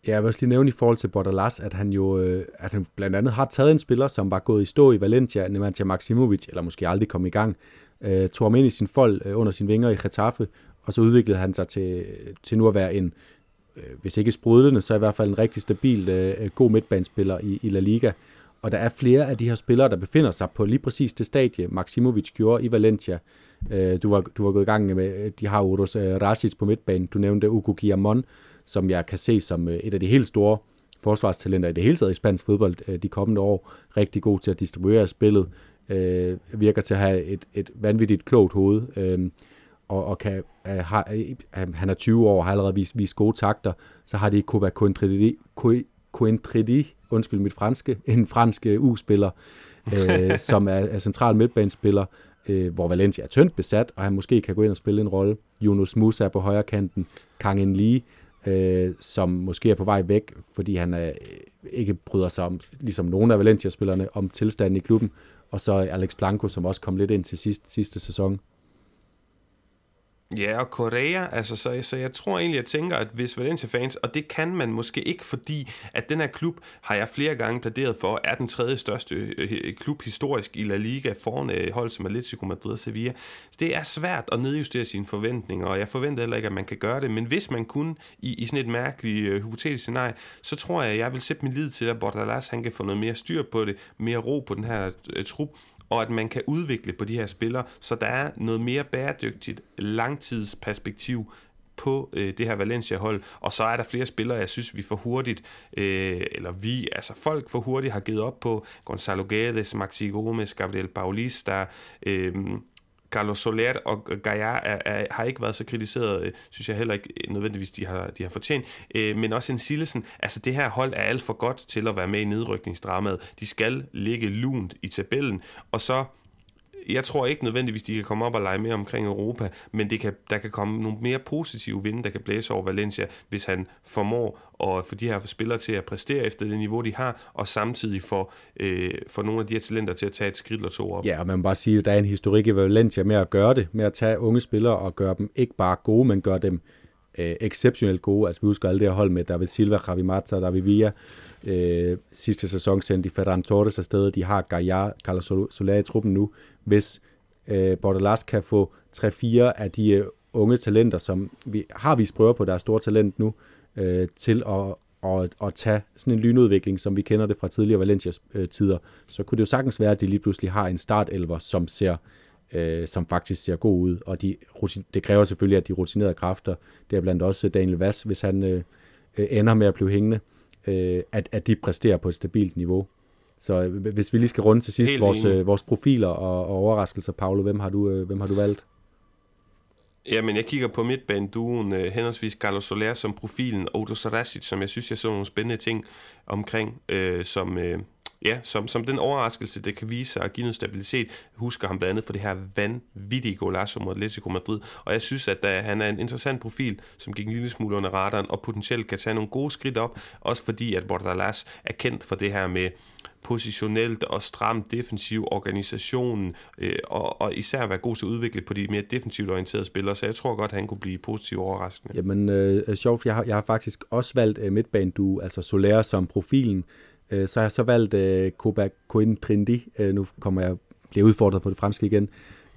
Ja, jeg vil også lige nævne i forhold til Bordalas, at han jo øh, at han blandt andet har taget en spiller, som var gået i stå i Valencia, Nemanja Maximovic, eller måske aldrig kom i gang, øh, tog ham ind i sin fold øh, under sine vinger i Getafe, og så udviklede han sig til, til nu at være en, øh, hvis ikke sprudlende, så i hvert fald en rigtig stabil, øh, øh, god midtbanespiller i, i La Liga. Og der er flere af de her spillere, der befinder sig på lige præcis det stadie, Maximovic gjorde i Valencia. Øh, du, var, du var gået i gang med, de har Uros øh, Rasic på midtbanen, du nævnte Ugo Guillamon, som jeg kan se som øh, et af de helt store forsvarstalenter i det hele taget i spansk fodbold øh, de kommende år. Rigtig god til at distribuere spillet, øh, virker til at have et, et vanvittigt klogt hoved, øh, og, og kan, øh, har, øh, han er 20 år og har allerede vist, vist gode takter, så har de Koba Coentredi, undskyld mit franske, en fransk øh, U-spiller, øh, som er, er central midtbanespiller, øh, hvor Valencia er tyndt besat, og han måske kan gå ind og spille en rolle. Yunus Musa på højre kanten, Kang En Lee, øh, som måske er på vej væk, fordi han er, ikke bryder sig om, ligesom nogle af Valencia-spillerne, om tilstanden i klubben, og så Alex Blanco, som også kom lidt ind til sidste, sidste sæson. Ja, og Korea, altså, så, så jeg tror egentlig, jeg tænker, at hvis Valencia-fans, og det kan man måske ikke, fordi at den her klub, har jeg flere gange pladeret for, er den tredje største øh, klub historisk i La Liga, foran øh, hold som Atletico Madrid og Sevilla. Det er svært at nedjustere sine forventninger, og jeg forventer heller ikke, at man kan gøre det, men hvis man kunne i, i sådan et mærkeligt øh, hypotetisk scenarie, så tror jeg, at jeg vil sætte min lid til, at Bordalas han kan få noget mere styr på det, mere ro på den her øh, trup, og at man kan udvikle på de her spillere, så der er noget mere bæredygtigt langtidsperspektiv på øh, det her Valencia-hold, og så er der flere spillere, jeg synes, vi for hurtigt, øh, eller vi, altså folk for hurtigt har givet op på, Gonzalo Guedes, Maxi Gomes, Gabriel Paulista, øh, Carlos Soler og Gaia er, er, har ikke været så kritiseret, øh, synes jeg heller ikke øh, nødvendigvis, de har, de har fortjent. Øh, men også en Sillesen, altså det her hold er alt for godt til at være med i nedrykningsdramaet. De skal ligge lunt i tabellen, og så jeg tror ikke nødvendigvis, de kan komme op og lege mere omkring Europa, men det kan, der kan komme nogle mere positive vinde, der kan blæse over Valencia, hvis han formår at få de her spillere til at præstere efter det niveau, de har, og samtidig få øh, for nogle af de her talenter til at tage et skridt eller to op. Ja, og man må bare sige, at der er en historik i Valencia med at gøre det, med at tage unge spillere og gøre dem ikke bare gode, men gøre dem øh, exceptionelt gode. Altså vi husker alle det her hold med David Silva, Javi Mata, David Villa. Øh, sidste sæson sendte de Ferran Torres afsted. De har Gaia, Carlos Soler i truppen nu. Hvis øh, Bordalas kan få 3-4 af de øh, unge talenter, som vi har vist prøver på deres store talent nu, øh, til at, og, at tage sådan en lynudvikling, som vi kender det fra tidligere Valencia-tider, øh, så kunne det jo sagtens være, at de lige pludselig har en startelver, som ser øh, som faktisk ser god ud, og de, det kræver selvfølgelig, at de rutinerede kræfter, det er blandt også Daniel Vass, hvis han øh, øh, ender med at blive hængende, øh, at, at de præsterer på et stabilt niveau. Så øh, hvis vi lige skal runde til sidst vores, øh, vores profiler og, og overraskelser, Paolo, hvem har du, øh, hvem har du valgt? Jamen, jeg kigger på midtbaneduen, uh, henholdsvis Carlos Soler som profilen, og Odo Sarasic, som jeg synes, jeg så nogle spændende ting omkring, uh, som, uh, ja, som, som den overraskelse, det kan vise sig at give noget stabilitet. Husker ham blandt andet for det her vanvittige golazo mod Atletico Madrid, og jeg synes, at der, han er en interessant profil, som gik en lille smule under radaren, og potentielt kan tage nogle gode skridt op, også fordi at Bordalas er kendt for det her med positionelt og stramt defensiv organisation, øh, og, og især være god til at udvikle på de mere defensivt orienterede spillere, så jeg tror godt, at han kunne blive positivt overraskende. Jamen, øh, øh sjovt, jeg har, jeg har faktisk også valgt øh, midtbanedue, altså Soler som profilen, øh, så har jeg så valgt øh, Koba Kointrindi, øh, nu kommer jeg bliver udfordret på det franske igen,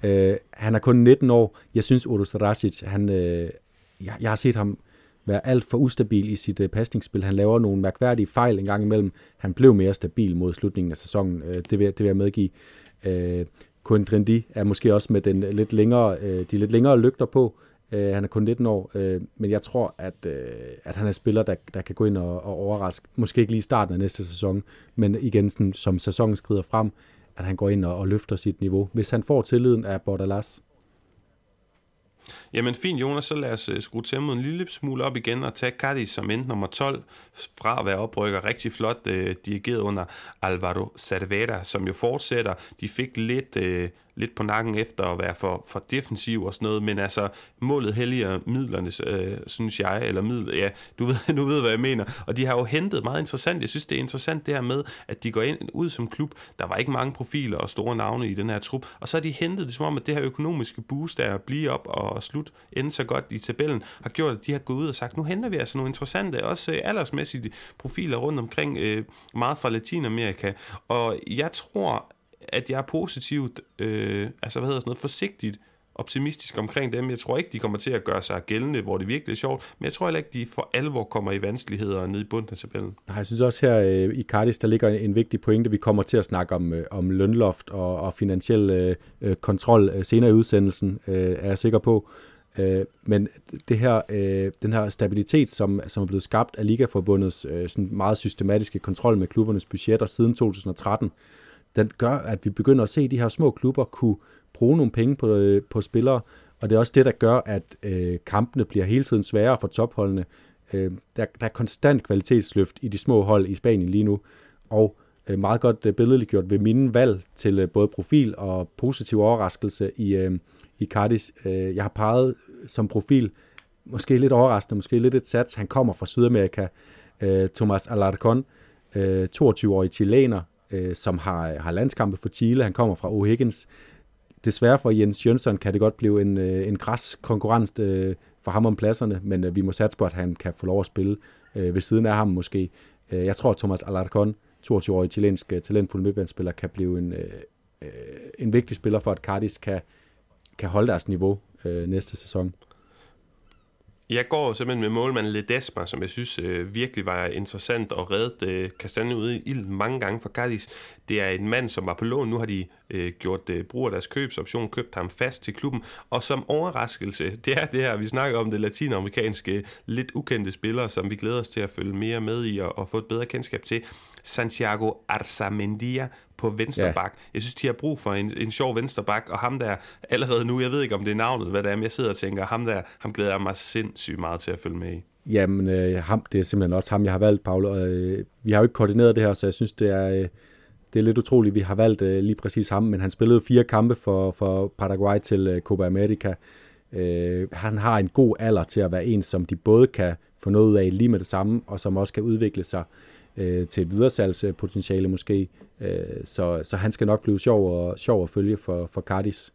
øh, han er kun 19 år, jeg synes Odus Rasic, han, øh, jeg, jeg har set ham være alt for ustabil i sit øh, pasningsspil. Han laver nogle mærkværdige fejl en gang imellem. Han blev mere stabil mod slutningen af sæsonen. Øh, det, vil, det vil jeg medgive. Øh, Kundrindi er måske også med den lidt længere, øh, de lidt længere lygter på. Øh, Øh, han er kun 19 år, øh, men jeg tror, at, øh, at han er en spiller, der, der kan gå ind og, og overraske. Måske ikke lige i starten af næste sæson, men igen, sådan, som sæsonen skrider frem, at han går ind og, og løfter sit niveau. Hvis han får tilliden af Bordalas, Jamen fint, Jonas, så lad os øh, skrue tempoet en lille smule op igen og tage Cadiz som endte nummer 12 fra at være oprykker. Rigtig flot øh, dirigeret under Alvaro Cervera, som jo fortsætter. De fik lidt... øh, lidt på nakken efter at være for, for defensiv og sådan noget, men altså målet helliger midlerne, øh, synes jeg, eller middel, ja, du ved, du ved, hvad jeg mener. Og de har jo hentet meget interessant. Jeg synes, det er interessant det her med, at de går ind ud som klub. Der var ikke mange profiler og store navne i den her trup, og så har de hentet det som om, at det her økonomiske boost der at blive op og slut, ende så godt i tabellen, har gjort, at de har gået ud og sagt, nu henter vi altså nogle interessante, også øh, aldersmæssige profiler rundt omkring, øh, meget fra Latinamerika. Og jeg tror, at jeg er positivt, øh, altså hvad hedder sådan noget, forsigtigt optimistisk omkring dem. Jeg tror ikke, de kommer til at gøre sig gældende, hvor det virkelig er sjovt, men jeg tror heller ikke, de for alvor kommer i vanskeligheder ned i bunden af tabellen. Nej, jeg synes også her øh, i Cardis, der ligger en vigtig pointe. Vi kommer til at snakke om, øh, om lønloft og, og finansiel øh, øh kontrol øh, senere i udsendelsen, øh, er jeg sikker på. Øh, men det her, øh, den her stabilitet, som, som er blevet skabt af Ligaforbundets øh, sådan meget systematiske kontrol med klubbernes budgetter siden 2013, den gør, at vi begynder at se de her små klubber kunne bruge nogle penge på, øh, på spillere, og det er også det, der gør, at øh, kampene bliver hele tiden sværere for topholdene. Øh, der, der er konstant kvalitetsløft i de små hold i Spanien lige nu, og øh, meget godt øh, billedligt gjort ved mine valg til øh, både profil og positiv overraskelse i, øh, i Cardis. Øh, jeg har peget som profil, måske lidt overraskende, måske lidt et sats, han kommer fra Sydamerika, øh, Thomas Alarcon, øh, 22-årig chilener, øh, som har, har landskampe for Chile. Han kommer fra O'Higgins. Desværre for Jens Jønsson kan det godt blive en, øh, en græs konkurrence øh, for ham om pladserne, men øh, vi må satse på, at han kan få lov at spille øh, ved siden af ham måske. Øh, jeg tror, at Thomas Alarcon, 22-årig chilensk øh, talentfuld midtbanespiller, kan blive en, øh, øh en vigtig spiller for, at Cardis kan, kan holde deres niveau øh, næste sæson. Jeg går simpelthen med målmanden Ledesma, som jeg synes øh, virkelig var interessant og reddet øh, Kastanje ude i ild mange gange for Cadiz. Det er en mand, som var på lån. Nu har de øh, gjort øh, brug af deres købsoption, købt ham fast til klubben. Og som overraskelse, det er det her, vi snakker om det latinamerikanske, lidt ukendte spillere, som vi glæder os til at følge mere med i og, og få et bedre kendskab til. Santiago Arzamendia på venstre bak. Ja. Jeg synes, de har brug for en, en sjov venstre bak, og ham der allerede nu, jeg ved ikke, om det er navnet, hvad det er, men jeg sidder og tænker, ham der, ham glæder jeg mig sindssygt meget til at følge med i. Jamen, øh, ham, det er simpelthen også ham, jeg har valgt, Paul. Og, øh, vi har jo ikke koordineret det her, så jeg synes, det er, øh, det er lidt utroligt, vi har valgt øh, lige præcis ham, men han spillede fire kampe for, for Paraguay til øh, Copa America. Øh, han har en god alder til at være en, som de både kan få noget ud af lige med det samme, og som også kan udvikle sig øh, til et videresalgspotentiale måske. Øh, så, så han skal nok blive sjov og, sjov at følge for, for Cardis.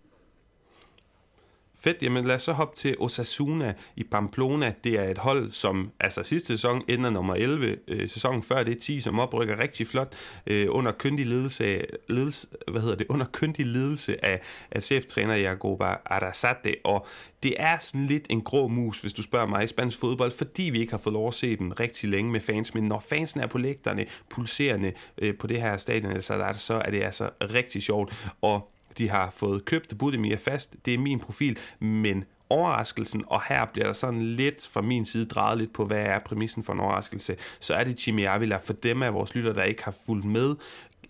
Fedt, jamen lad os så hoppe til Osasuna i Pamplona. Det er et hold, som altså sidste sæson ender nummer 11. Øh, sæsonen før det er 10, som oprykker rigtig flot øh, under kyndig ledelse, ledelse, hvad hedder det, under kyndig ledelse af, af cheftræner Jagoba Arasate. Og det er sådan lidt en grå mus, hvis du spørger mig i spansk fodbold, fordi vi ikke har fået lov at se dem rigtig længe med fans. Men når fansen er på lægterne, pulserende øh, på det her stadion, så er det altså rigtig sjovt. Og de har fået købt Budimir fast. Det er min profil, men overraskelsen, og her bliver der sådan lidt fra min side drejet lidt på, hvad er præmissen for en overraskelse, så er det Jimmy Avila. For dem af vores lytter, der ikke har fulgt med,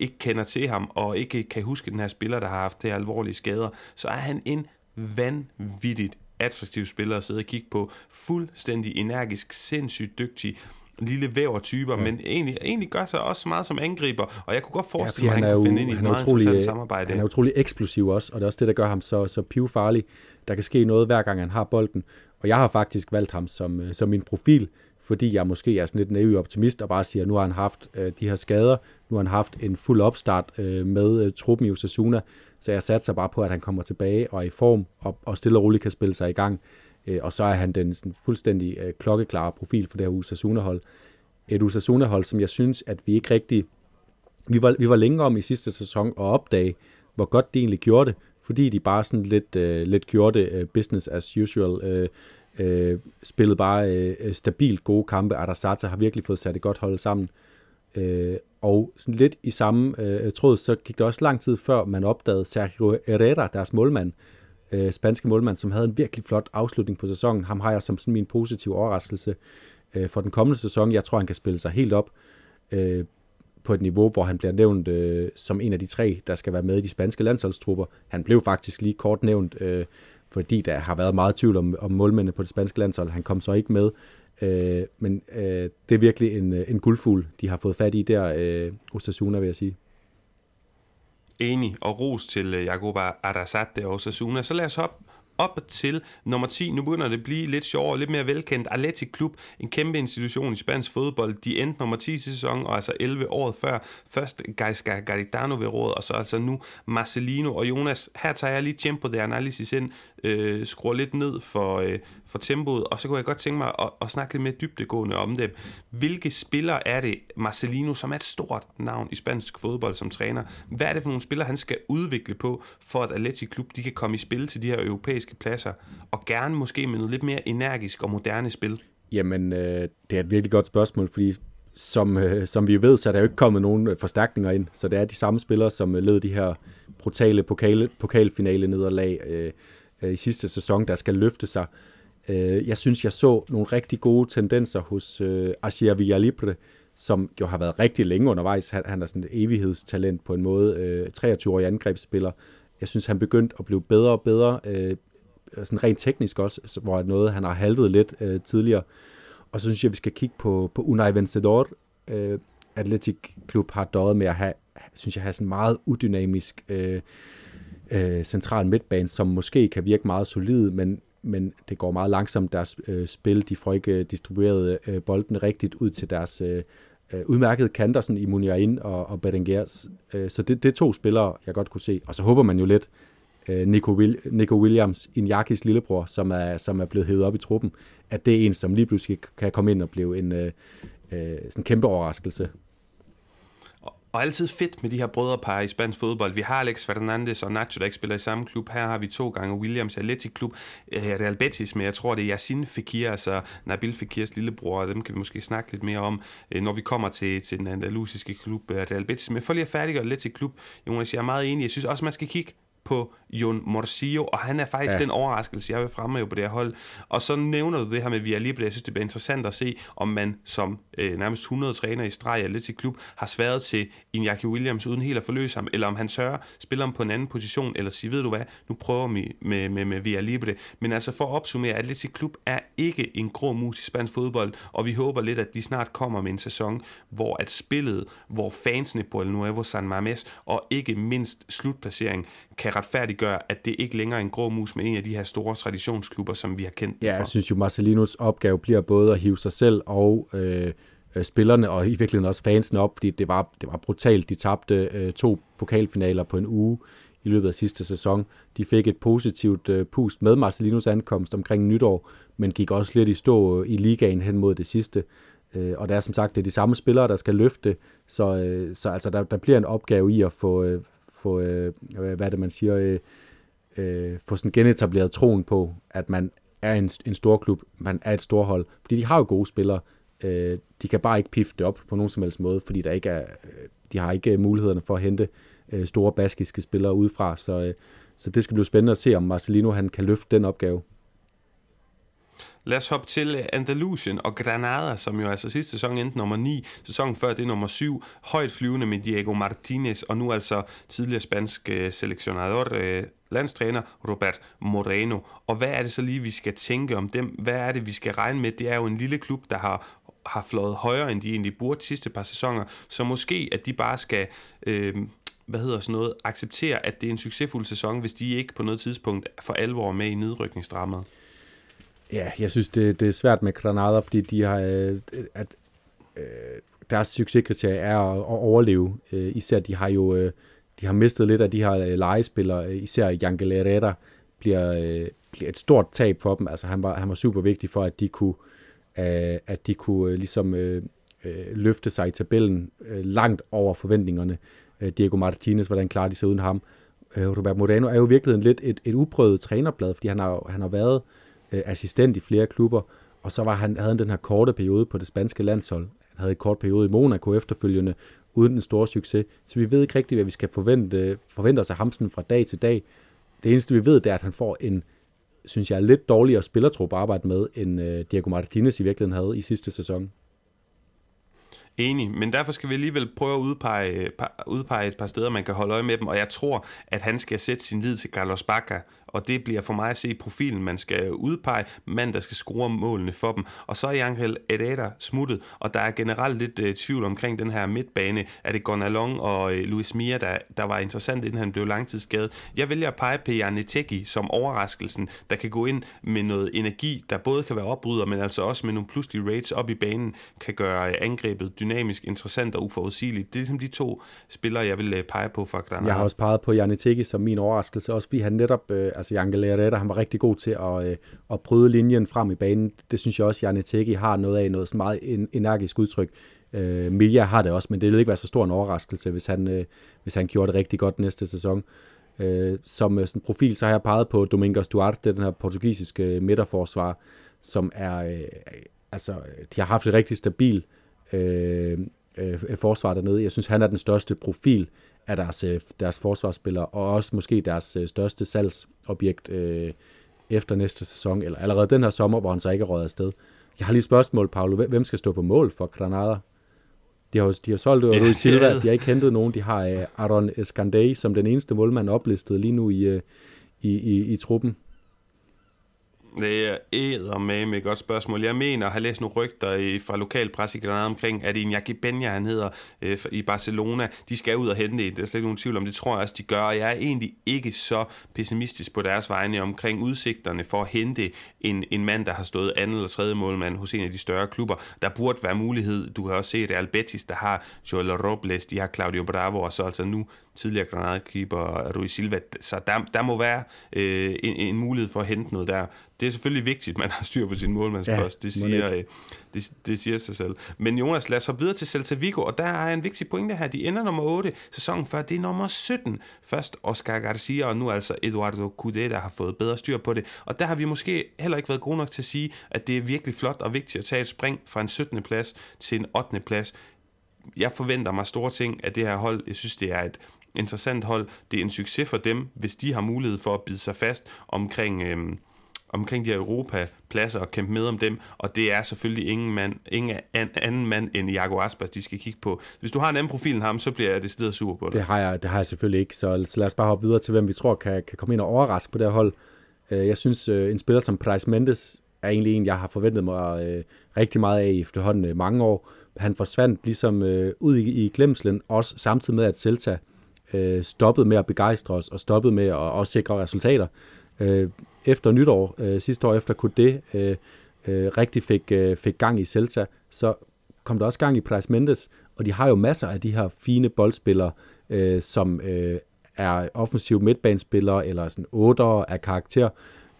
ikke kender til ham, og ikke kan huske den her spiller, der har haft det alvorlige skader, så er han en vanvittigt attraktiv spiller at sidde og kigge på. Fuldstændig energisk, sindssygt dygtig, lille væver-typer, ja. men egentlig, egentlig gør sig også meget som angriber, og jeg kunne godt forestille ja, mig, at han, han kunne finde ind i et meget utrolig, interessant samarbejde. Han er utrolig eksplosiv også, og det er også det, der gør ham så, så pivfarlig. Der kan ske noget, hver gang han har bolden, og jeg har faktisk valgt ham som, øh, som min profil, fordi jeg måske er sådan lidt naiv optimist og bare siger, at nu har han haft øh, de her skader, nu har han haft en fuld opstart øh, med øh, truppen i Osasuna, så jeg satser bare på, at han kommer tilbage og er i form, og, og stille og roligt kan spille sig i gang. Øh, og så er han den sådan, fuldstændig øh, klokkeklare profil for det her Osasuna-hold. Et Osasuna-hold, som jeg synes, at vi ikke rigtig... Vi var, vi var længe om i sidste sæson at opdage, hvor godt de egentlig gjorde det, fordi de bare sådan lidt, øh, lidt gjorde det øh, business as usual. Øh, øh, spillede bare øh, stabilt gode kampe. Arasata har virkelig fået sat et godt hold sammen. Øh, og sådan lidt i samme øh, tråd, så gik det også lang tid før, man opdagede Sergio Herrera, deres målmand, øh, Øh, spanske målmand, som havde en virkelig flot afslutning på sæsonen. Ham har jeg som sådan min positive overraskelse øh, for den kommende sæson. Jeg tror, han kan spille sig helt op øh, på et niveau, hvor han bliver nævnt øh, som en af de tre, der skal være med i de spanske landsholdstrupper. Han blev faktisk lige kort nævnt, øh, fordi der har været meget tvivl om, om målmændene på det spanske landshold. Han kom så ikke med, øh, men øh, det er virkelig en, øh, en guldfugl, de har fået fat i der, øh, Osasuna, vil jeg sige. Enig, og ros til Jakoba Jacoba Arrasate og Osasuna. Så lad os hoppe op til nummer 10. Nu begynder det at blive lidt sjovere, lidt mere velkendt. Athletic Klub, en kæmpe institution i spansk fodbold. De endte nummer 10 sæson, og altså 11 år før. Først Gaisca Garitano ved råd, og så altså nu Marcelino og Jonas. Her tager jeg lige tempo der analysis ind, øh, skruer lidt ned for, øh, for tempoet, og så kunne jeg godt tænke mig at, at snakke lidt mere dybdegående om dem. Hvilke spillere er det, Marcelino, som er et stort navn i spansk fodbold som træner, hvad er det for nogle spillere, han skal udvikle på, for at Atleti Klub de kan komme i spil til de her europæiske pladser, og gerne måske med noget lidt mere energisk og moderne spil? Jamen, øh, det er et virkelig godt spørgsmål, fordi som, øh, som vi ved, så er der jo ikke kommet nogen øh, forstærkninger ind, så det er de samme spillere, som øh, led de her brutale pokale, pokalfinale nederlag øh, øh, i sidste sæson, der skal løfte sig. Øh, jeg synes, jeg så nogle rigtig gode tendenser hos øh, Asier Villalibre, som jo har været rigtig længe undervejs. Han, han er sådan et evighedstalent på en måde. Øh, 23-årig angrebsspiller. Jeg synes, han begyndte at blive bedre og bedre. Øh, sådan rent teknisk også, hvor noget, han har haltet lidt øh, tidligere. Og så synes jeg, vi skal kigge på, på Unai Vencedor. Øh, Atletic Klub har døjet med at have, synes jeg, have sådan meget udynamisk øh, øh, central midtbane, som måske kan virke meget solid, men men det går meget langsomt deres øh, spil. De får ikke øh, distribueret øh, bolden rigtigt ud til deres øh, øh udmærkede kanter, sådan i Muniain og, og Berenguer. Øh, så det, det er to spillere, jeg godt kunne se. Og så håber man jo lidt, øh, Nico, Will, Nico Williams, Iñakis lillebror, som er, som er blevet hævet op i truppen, at det er en, som lige pludselig kan komme ind og blive en øh, øh, sådan kæmpe overraskelse og altid fedt med de her brødrepar i spansk fodbold. Vi har Alex Fernandes og Nacho, der ikke spiller i samme klub. Her har vi to gange Williams Athletic Klub. Øh, eh, Real Betis, men jeg tror, det er Yasin Fekir, altså Nabil Fekirs lillebror, og dem kan vi måske snakke lidt mere om, øh, når vi kommer til, til den andalusiske klub eh, Real Betis. Men for lige at færdiggøre Athletic Klub, Jonas, jeg er meget enig. Jeg synes også, man skal kigge på Jon Morsillo, og han er faktisk ja. den overraskelse, jeg vil fremme på det her hold. Og så nævner du det her med Via Libre. Jeg synes, det bliver interessant at se, om man som øh, nærmest 100 træner i streg lidt til klub har sværet til Iñaki Williams uden helt at forløse ham, eller om han sørger, spiller ham på en anden position, eller siger, ved du hvad, nu prøver vi med, med, med Via Libre. Men altså for at opsummere, Atletic Klub er ikke en grå mus i spansk fodbold, og vi håber lidt, at de snart kommer med en sæson, hvor at spillet, hvor fansene på El Nuevo San Mames, og ikke mindst slutplacering, kan retfærdiggøre, at det ikke længere er en grå mus med en af de her store traditionsklubber, som vi har kendt Ja, for. jeg synes jo, Marcelinos opgave bliver både at hive sig selv og øh, øh, spillerne, og i virkeligheden også fansene op, fordi det var, det var brutalt. De tabte øh, to pokalfinaler på en uge i løbet af sidste sæson. De fik et positivt øh, pust med Marcelinos ankomst omkring nytår, men gik også lidt i stå øh, i ligaen hen mod det sidste. Øh, og der er som sagt det er de samme spillere, der skal løfte, så, øh, så altså, der, der bliver en opgave i at få, øh, få øh, hvad er det man siger, øh, øh, få sådan genetableret troen på, at man er en, en stor klub, man er et storhold, fordi de har jo gode spillere, øh, de kan bare ikke pifte det op på nogen som helst måde, fordi der ikke er, øh, de har ikke øh, mulighederne for at hente øh, store baskiske spillere udefra, så, øh, så det skal blive spændende at se, om Marcelino han kan løfte den opgave. Lad os hoppe til øh, Andalusien og Granada, som jo altså sidste sæson endte nummer 9, sæsonen før det er nummer 7, højt flyvende med Diego Martinez, og nu altså tidligere spansk øh, selektionador, øh, landstræner Robert Moreno. Og hvad er det så lige, vi skal tænke om dem? Hvad er det, vi skal regne med? Det er jo en lille klub, der har har flået højere, end de egentlig burde de sidste par sæsoner, så måske, at de bare skal øh, hvad hedder sådan noget, acceptere, at det er en succesfuld sæson, hvis de ikke på noget tidspunkt for alvor med i nedrykningsdrammet. Ja, jeg synes, det, det er svært med Granada, fordi de har, øh, at, øh, deres succeskriterie er at, at overleve. Øh, især de har jo øh, de har mistet lidt af de her øh, legespillere, især Jan Herrera bliver, øh, bliver et stort tab for dem. Altså han var, han var super vigtig for, at de kunne, øh, at de kunne øh, ligesom øh, øh, løfte sig i tabellen øh, langt over forventningerne. Øh, Diego Martinez, hvordan klarer de sig uden ham? Øh, Robert Moreno er jo virkelig lidt et, et uprøvet trænerblad, fordi han har, han har været øh, Øh, assistent i flere klubber, og så var han, havde han den her korte periode på det spanske landshold. Han havde en kort periode i Monaco efterfølgende, uden en stor succes. Så vi ved ikke rigtigt, hvad vi skal forvente, forvente os af ham fra dag til dag. Det eneste, vi ved, det er, at han får en, synes jeg, lidt dårligere spillertrup at arbejde med, end øh, Diego Martinez i virkeligheden havde i sidste sæson. Enig, men derfor skal vi alligevel prøve at udpege, udpege et par steder, man kan holde øje med dem, og jeg tror, at han skal sætte sin lid til Carlos Bacca, og det bliver for mig at se profilen, man skal udpege, mand, der skal score målene for dem. Og så er Angel Herrera smuttet, og der er generelt lidt øh, tvivl omkring den her midtbane. Er det Gonalon og øh, Luis Mia, der, der var interessant, inden han blev langtidsskadet? Jeg vælger at pege på Janetegi som overraskelsen, der kan gå ind med noget energi, der både kan være opbryder, men altså også med nogle pludselige raids op i banen, kan gøre øh, angrebet dynamisk, interessant og uforudsigeligt. Det er ligesom de to spillere, jeg vil øh, pege på for Granada. Jeg har også peget på Janetegi som min overraskelse, også fordi han netop, øh, altså Jan Herrera, han var rigtig god til at, øh, at bryde linjen frem i banen. Det synes jeg også, Janne Tegi har noget af, noget sådan meget energisk udtryk. Øh, Milja har det også, men det ville ikke være så stor en overraskelse, hvis han, øh, hvis han gjorde det rigtig godt næste sæson. Øh, som øh, sådan profil, så har jeg peget på Domingos Duarte, den her portugisiske øh, midterforsvar, som er, øh, altså, de har haft et rigtig stabil øh, øh, forsvar dernede. Jeg synes, han er den største profil af deres, øh, deres forsvarsspillere, og også måske deres øh, største salgsobjekt øh, efter næste sæson, eller allerede den her sommer, hvor han så ikke er rådet afsted. Jeg har lige et spørgsmål, Paolo. Hvem skal stå på mål for Granada? De har, de har solgt Rui Silva, de har ikke hentet nogen. De har uh, Aaron Escandey som den eneste målmand oplistet lige nu i, uh, i, i, i truppen. Det er æder med et godt spørgsmål. Jeg mener at have læst nogle rygter i, fra lokalpres i Granada omkring, at Iñaki Benja, han hedder, øh, i Barcelona, de skal ud og hente en. Der er slet ikke nogen tvivl om, det tror jeg også, de gør. Og jeg er egentlig ikke så pessimistisk på deres vegne omkring udsigterne for at hente en, en mand, der har stået anden eller tredje målmand hos en af de større klubber. Der burde være mulighed. Du kan også se, at det er Albetis, der har Joel Robles, de har Claudio Bravo, og så altså nu tidligere Granada-keeper Rui Silva. Så der, der må være øh, en, en mulighed for at hente noget der. Det er selvfølgelig vigtigt, at man har styr på sin målmandspost. Ja, det, siger, øh, det, det siger sig selv. Men Jonas, lad os hoppe videre til Celta Vigo, og der er en vigtig pointe her. De ender nummer 8 sæsonen før. Det er nummer 17. Først Oscar Garcia, og nu altså Eduardo Cudé, der har fået bedre styr på det. Og der har vi måske heller ikke været gode nok til at sige, at det er virkelig flot og vigtigt at tage et spring fra en 17. plads til en 8. plads jeg forventer mig store ting af det her hold. Jeg synes, det er et interessant hold. Det er en succes for dem, hvis de har mulighed for at bide sig fast omkring, øh, omkring de her Europa-pladser og kæmpe med om dem, og det er selvfølgelig ingen, mand, ingen anden mand end Jago Aspas, de skal kigge på. Hvis du har en anden profil end ham, så bliver jeg decideret sur på det. Det har jeg, det har jeg selvfølgelig ikke, så, så lad os bare hoppe videre til, hvem vi tror kan, kan komme ind og overraske på det her hold. Øh, jeg synes, øh, en spiller som Price Mendes er egentlig en, jeg har forventet mig øh, rigtig meget af i efterhånden mange år. Han forsvandt ligesom ud i, i glemslen, også samtidig med, at Celta stoppede med at begejstre os, og stoppede med at også sikre resultater. Øh, efter nytår, øh, sidste år efter det øh, øh, rigtig fik, øh, fik gang i Celta, så kom der også gang i Price Mendes, og de har jo masser af de her fine boldspillere, øh, som øh, er offensiv midtbanespillere eller sådan otter af karakter.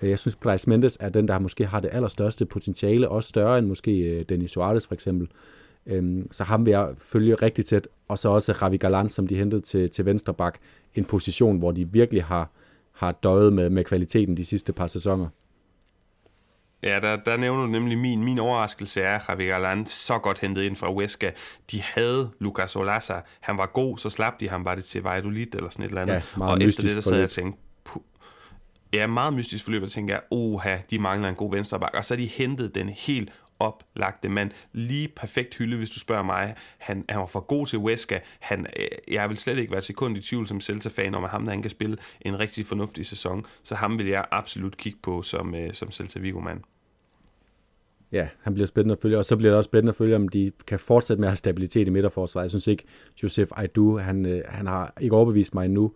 Øh, jeg synes, Price Mendes er den, der måske har det allerstørste potentiale, også større end måske øh, Denis Suarez for eksempel. Øhm, så ham vil jeg følge rigtig tæt. Og så også Ravi Galan, som de hentede til, til venstre bak. En position, hvor de virkelig har, har døjet med, med kvaliteten de sidste par sæsoner. Ja, der, der nævner du nemlig min, min overraskelse er, at Javier Galant så godt hentet ind fra Huesca. De havde Lucas Olaza. Han var god, så slap de ham. Var det til Valladolid eller sådan et eller andet? Ja, meget og efter det, der sad jeg og tænkte, ja, meget mystisk forløb, og tænker jeg, oha, de mangler en god venstreback. Og så har de hentet den helt oplagte mand. Lige perfekt hylde, hvis du spørger mig. Han, han var for god til Weska. Han, øh, jeg vil slet ikke være sekund i tvivl som Celta-fan om, at ham, der han kan spille en rigtig fornuftig sæson. Så ham vil jeg absolut kigge på som, øh, som Celta Vigo-mand. Ja, han bliver spændende at følge, og så bliver det også spændende at følge, om de kan fortsætte med at have stabilitet i midterforsvaret. Jeg synes ikke, Josef Aidu, han, øh, han har ikke overbevist mig endnu.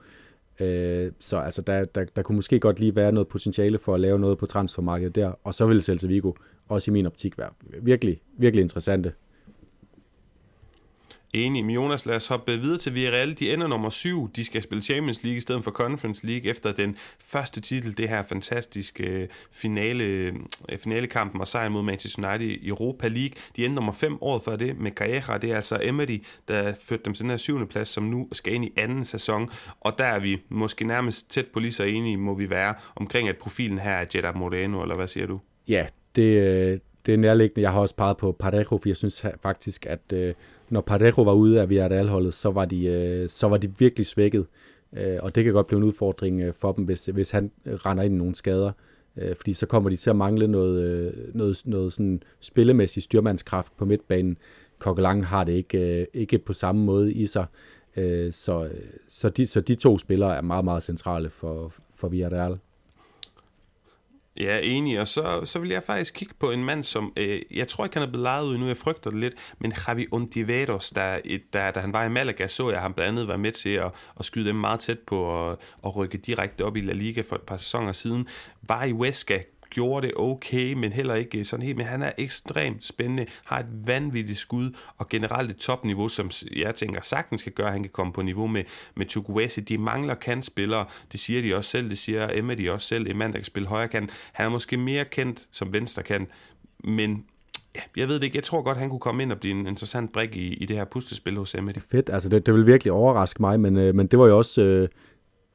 Øh, så altså, der, der, der kunne måske godt lige være noget potentiale for at lave noget på transfermarkedet der, og så vil Celta Vigo også i min optik være virkelig, virkelig interessante. Enig. Men Jonas, lad os hoppe videre til Villarreal. De ender nummer syv. De skal spille Champions League i stedet for Conference League efter den første titel, det her fantastiske øh, finale, øh, finalekampen og sejren mod Manchester United i Europa League. De ender nummer fem året før det med Calleja. Det er altså Emery, der førte dem til den her syvende plads, som nu skal ind i anden sæson. Og der er vi måske nærmest tæt på lige så enige, må vi være, omkring at profilen her er Jetta Moreno, eller hvad siger du? Ja, det, øh, det er nærliggende. Jeg har også peget på Parejo, for jeg synes faktisk, at øh, når Parejo var ude af Villarreal-holdet, så var de, øh, så var de virkelig svækket. Øh, og det kan godt blive en udfordring øh, for dem, hvis, hvis han render ind i nogle skader. Øh, fordi så kommer de til at mangle noget, noget, noget sådan spillemæssig styrmandskraft på midtbanen. Kokkelang har det ikke, ikke på samme måde i sig. så, så, de, så de to spillere er meget, meget centrale for, for Villarreal. Ja, enig. Og så, så vil jeg faktisk kigge på en mand, som øh, jeg tror ikke, han er blevet lejet ud nu, jeg frygter det lidt, men Javi Ontiveros, der, der, da han var i Malaga, så jeg ham blandt andet være med til at, at skyde dem meget tæt på at, og rykke direkte op i La Liga for et par sæsoner siden. Var i Huesca, gjorde det okay, men heller ikke øh, sådan helt. Men han er ekstremt spændende, har et vanvittigt skud, og generelt et topniveau, som jeg tænker sagtens kan gøre, at han kan komme på niveau med, med Chukwueze. De mangler kantspillere, det siger de også selv, det siger Emma de også selv, en mand, der kan spille højre kant. Han er måske mere kendt som venstre kant, men ja, jeg ved det ikke. Jeg tror godt, han kunne komme ind og blive en interessant brik i, i det her puslespil hos Emmet. Fedt, altså det, det vil virkelig overraske mig, men, øh, men det var jo også... Øh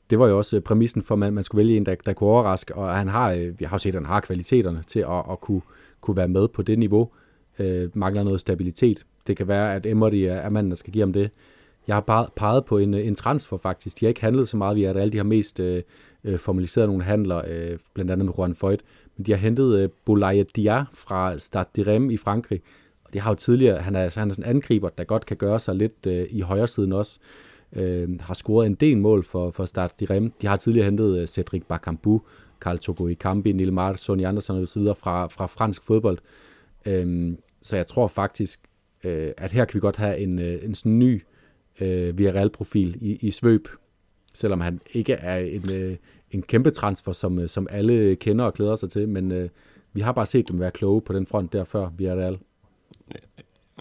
det var jo også øh, præmissen for, at man, man skulle vælge en, der, der kunne overraske, og han har, øh, vi har jo set, at han har kvaliteterne til at, at kunne, kunne være med på det niveau. Øh, mangler noget stabilitet. Det kan være, at Emery er, er manden, der skal give ham det. Jeg har bare peget på en, øh, en transfer faktisk. De har ikke handlet så meget. Vi har alle de har mest øh, formaliseret nogle handler, øh, blandt andet med Juan Foyt. Men de har hentet øh, Boulaye Dia fra Stade de Reims i Frankrig. Og det har jo tidligere, han er, han er sådan en angriber, der godt kan gøre sig lidt øh, i højre siden også øh, øh, har scoret en del mål for, for Start de Rem. De har tidligere hentet øh, Cedric Bakambu, Karl Togo i Kambi, Nilmar, Sonny Andersen og så videre fra, fra fransk fodbold. Øh, så jeg tror faktisk, øh, at her kan vi godt have en, øh, en sådan ny øh, Villarreal-profil i, i svøb, selvom han ikke er en, øh, en kæmpe transfer, som, øh, som alle kender og glæder sig til, men øh, vi har bare set dem være kloge på den front der før Villarreal.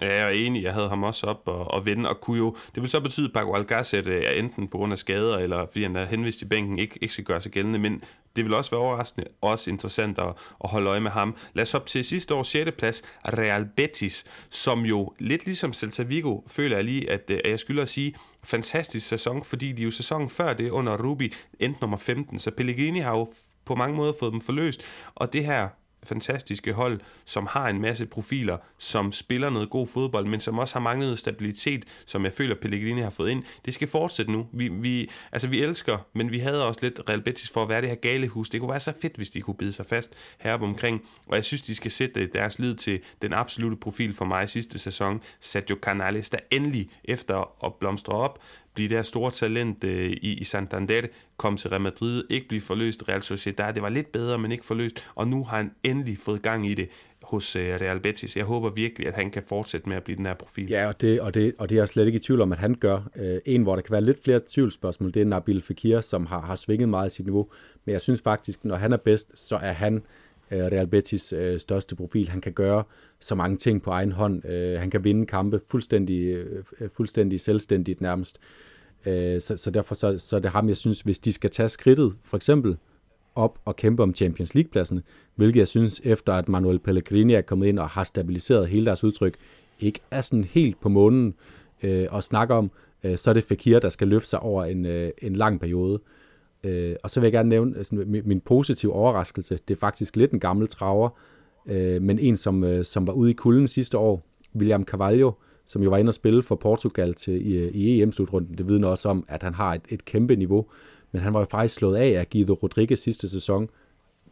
Ja, jeg er enig. Jeg havde ham også op og, og vende, og kunne jo... Det vil så betyde, at Paco Alcacer øh, er enten på grund af skader, eller fordi han er henvist i bænken, ikke, ikke skal gøre sig gældende, men det vil også være overraskende, også interessant at, at holde øje med ham. Lad os op til sidste års 6. plads, Real Betis, som jo lidt ligesom Celta Vigo, føler jeg lige, at, øh, at jeg skylder at sige, fantastisk sæson, fordi de jo sæsonen før det under Ruby endte nummer 15, så Pellegrini har jo på mange måder fået dem forløst, og det her fantastiske hold, som har en masse profiler, som spiller noget god fodbold, men som også har manglet stabilitet, som jeg føler, Pellegrini har fået ind. Det skal fortsætte nu. Vi, vi, altså, vi elsker, men vi havde også lidt Real Betis for at være det her gale hus. Det kunne være så fedt, hvis de kunne bide sig fast heroppe omkring, og jeg synes, de skal sætte deres lid til den absolute profil for mig sidste sæson, Sergio Canales, der endelig efter at blomstre op, blive det her store talent øh, i, i Santander, kom til Real Madrid, ikke blive forløst Real Sociedad. Det var lidt bedre, men ikke forløst, og nu har han endelig fået gang i det hos øh, Real Betis. Jeg håber virkelig, at han kan fortsætte med at blive den her profil. Ja, og det, og det, og det er jeg slet ikke i tvivl om, at han gør. Øh, en, hvor der kan være lidt flere tvivlsspørgsmål, det er Nabil Fekir, som har, har svinget meget i sit niveau. Men jeg synes faktisk, når han er bedst, så er han øh, Øh, Real Betis øh, største profil. Han kan gøre så mange ting på egen hånd. Øh, han kan vinde kampe fuldstændig, øh, fuldstændig selvstændigt nærmest. Øh, så, så derfor så, så er det ham, jeg synes, hvis de skal tage skridtet, for eksempel op og kæmpe om Champions League-pladserne, hvilket jeg synes, efter at Manuel Pellegrini er kommet ind og har stabiliseret hele deres udtryk, ikke er sådan helt på månen øh, at snakke om, øh, så er det Fekir, der skal løfte sig over en, øh, en lang periode. Øh, Øh, og så vil jeg gerne nævne sådan, min, min positive overraskelse. Det er faktisk lidt en gammel traver, øh, men en, som, øh, som var ude i kulden sidste år, William Carvalho, som jo var inde og spille for Portugal til, i, øh, i EM-slutrunden. Det vidner også om, at han har et, et kæmpe niveau. Men han var jo faktisk slået af af Guido Rodriguez sidste sæson.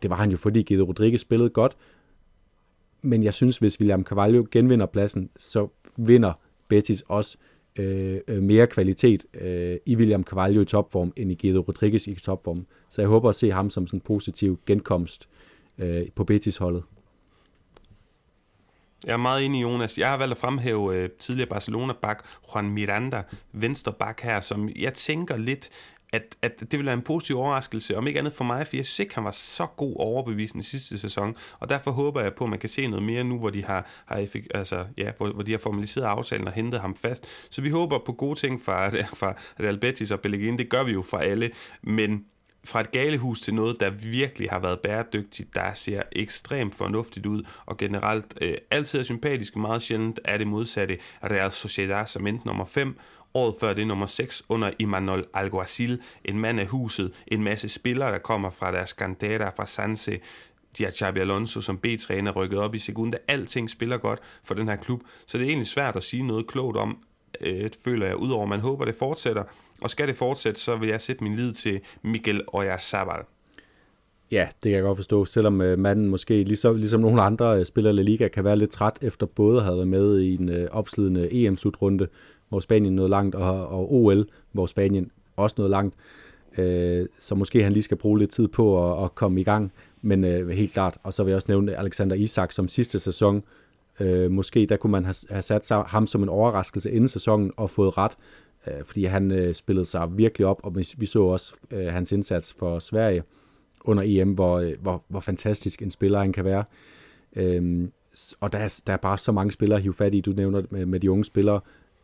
Det var han jo, fordi Guido Rodriguez spillede godt. Men jeg synes, hvis William Carvalho genvinder pladsen, så vinder Betis også Øh, øh, mere kvalitet øh, i William Carvalho i topform, end i Guido Rodriguez i topform. Så jeg håber at se ham som sådan en positiv genkomst øh, på Betis-holdet. Jeg er meget enig, Jonas. Jeg har valgt at fremhæve øh, tidligere Barcelona-bak Juan Miranda, venstre bak her, som jeg tænker lidt, at, at det ville være en positiv overraskelse, om ikke andet for mig, for jeg synes ikke, han var så god overbevisende sidste sæson, og derfor håber jeg på, at man kan se noget mere nu, hvor de har, har, altså, ja, hvor, hvor de har formaliseret aftalen og hentet ham fast. Så vi håber på gode ting fra, fra Real Betis og Pellegrini, det gør vi jo fra alle, men fra et galehus til noget, der virkelig har været bæredygtigt, der ser ekstremt fornuftigt ud, og generelt øh, altid er sympatisk, meget sjældent er det modsatte. Real Sociedad som endte nummer 5, året før det nummer 6 under Imanol Alguacil, en mand af huset, en masse spillere, der kommer fra deres cantera, fra Sanse, de har Xabi Alonso som B-træner rykket op i Segunda. Alting spiller godt for den her klub, så det er egentlig svært at sige noget klogt om, øh, føler jeg, udover man håber, det fortsætter. Og skal det fortsætte, så vil jeg sætte min lid til Miguel Oyarzabal. Ja, det kan jeg godt forstå, selvom øh, manden måske, ligesom, ligesom nogle andre øh, spillere La Liga, kan være lidt træt efter både at have været med i en øh, opslidende EM-slutrunde, hvor Spanien nåede langt, og, og OL, hvor Spanien også nåede langt. Øh, så måske han lige skal bruge lidt tid på at, at komme i gang, men øh, helt klart. Og så vil jeg også nævne Alexander Isak som sidste sæson. Øh, måske der kunne man have, have sat sig, ham som en overraskelse inden sæsonen og fået ret, øh, fordi han øh, spillede sig virkelig op, og vi så også øh, hans indsats for Sverige under EM, hvor, øh, hvor, hvor fantastisk en spiller han kan være. Øh, og der er, der er bare så mange spillere at hive fat i, du nævner med, med de unge spillere.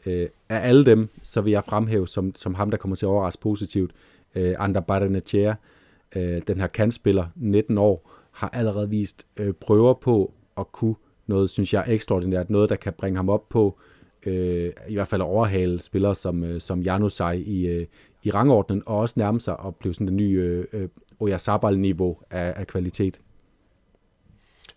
Øh, af alle dem, så vil jeg fremhæve som, som ham, der kommer til at overraske positivt, øh, Ander Baranetier, øh, den her kantspiller, 19 år, har allerede vist øh, prøver på at kunne noget, synes jeg, ekstraordinært, noget, der kan bringe ham op på, øh, i hvert fald overhale spillere som, øh, som Janusaj i, øh, i rangordnen, og også nærme sig at blive sådan det nye øh, øh, Oyasabal-niveau af, af kvalitet.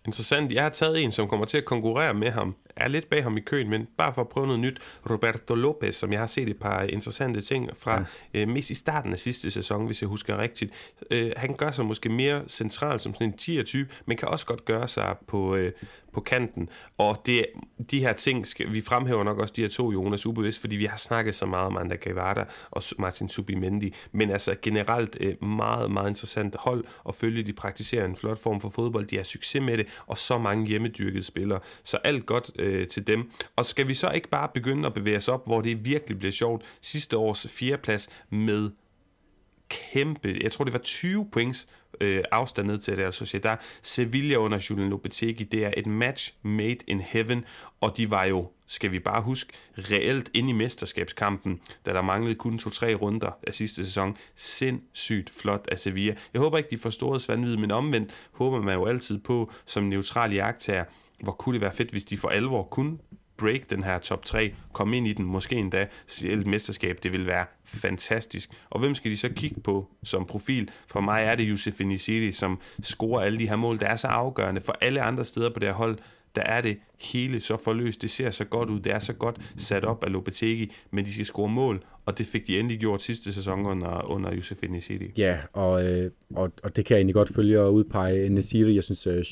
Interessant. Jeg har taget en, som kommer til at konkurrere med ham er lidt bag ham i køen, men bare for at prøve noget nyt. Roberto Lopez, som jeg har set et par interessante ting fra, ja. øh, mest i starten af sidste sæson, hvis jeg husker rigtigt. Øh, han gør sig måske mere central som sådan en 10'er-type, men kan også godt gøre sig på, øh, på kanten. Og det, de her ting, skal, vi fremhæver nok også de her to, Jonas, ubevidst, fordi vi har snakket så meget om Anda Guevara og Martin Subimendi, men altså generelt øh, meget, meget interessant hold at følge. De praktiserer en flot form for fodbold, de har succes med det, og så mange hjemmedyrkede spillere. Så alt godt øh, til dem. Og skal vi så ikke bare begynde at bevæge os op, hvor det virkelig bliver sjovt? Sidste års fjerdeplads med kæmpe, jeg tror det var 20 points øh, afstand ned til Real Sociedad. Sevilla under Julian Lopetegui, det er et match made in heaven, og de var jo, skal vi bare huske, reelt ind i mesterskabskampen, da der manglede kun to-tre runder af sidste sæson. Sindssygt flot af Sevilla. Jeg håber ikke, de får store vanvid, men omvendt håber man jo altid på, som neutral jagttager, hvor kunne det være fedt, hvis de for alvor kunne break den her top 3, komme ind i den, måske endda et mesterskab, det vil være fantastisk. Og hvem skal de så kigge på som profil? For mig er det Josef Nisiri, som scorer alle de her mål, der er så afgørende for alle andre steder på det her hold, der er det hele så forløst. Det ser så godt ud. Det er så godt sat op af Lopetegi, men de skal score mål, og det fik de endelig gjort sidste sæson under, under Josef Nesiri. Ja, og, øh, og, og det kan jeg egentlig godt følge og udpege Nesiri. Jeg synes, øh,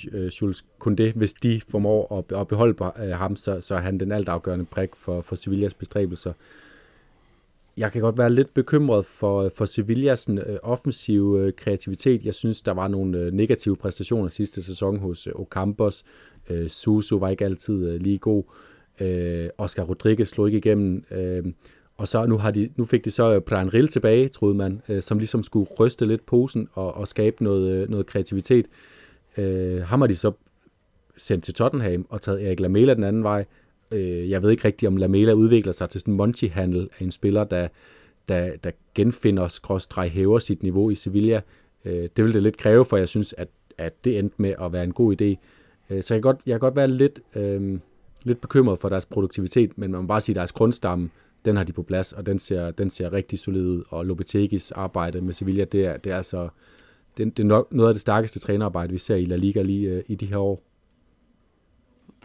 Jules øh, kun det, hvis de formår at, at beholde øh, ham, så, så er han den altafgørende prik for, for Sevillas bestræbelser. Jeg kan godt være lidt bekymret for, for Sevillas øh, offensive øh, kreativitet. Jeg synes, der var nogle øh, negative præstationer sidste sæson hos øh, Ocampos. Øh, Suso var ikke altid øh, lige god. Øh, Oscar Rodriguez slog ikke igennem. Øh, og så nu, har de, nu fik de så øh, Brian Rill tilbage, troede man, øh, som ligesom skulle ryste lidt posen og, og skabe noget, øh, noget kreativitet. Øh, ham har de så sendt til Tottenham og taget Erik Lamela den anden vej. Øh, jeg ved ikke rigtigt, om Lamela udvikler sig til sådan en Monchi-handel af en spiller, der, der, der genfinder, skråstrej hæver sit niveau i Sevilla. Øh, det vil det lidt kræve, for jeg synes, at, at det endte med at være en god idé. Øh, så jeg kan godt, jeg kan godt være lidt, øh, lidt bekymret for deres produktivitet, men man må bare sige, at deres grundstamme, den har de på plads, og den ser, den ser rigtig solid ud. Og Lopetegis arbejde med Sevilla, det er, det er altså det, det er nok noget af det stærkeste trænerarbejde, vi ser i La Liga lige øh, i de her år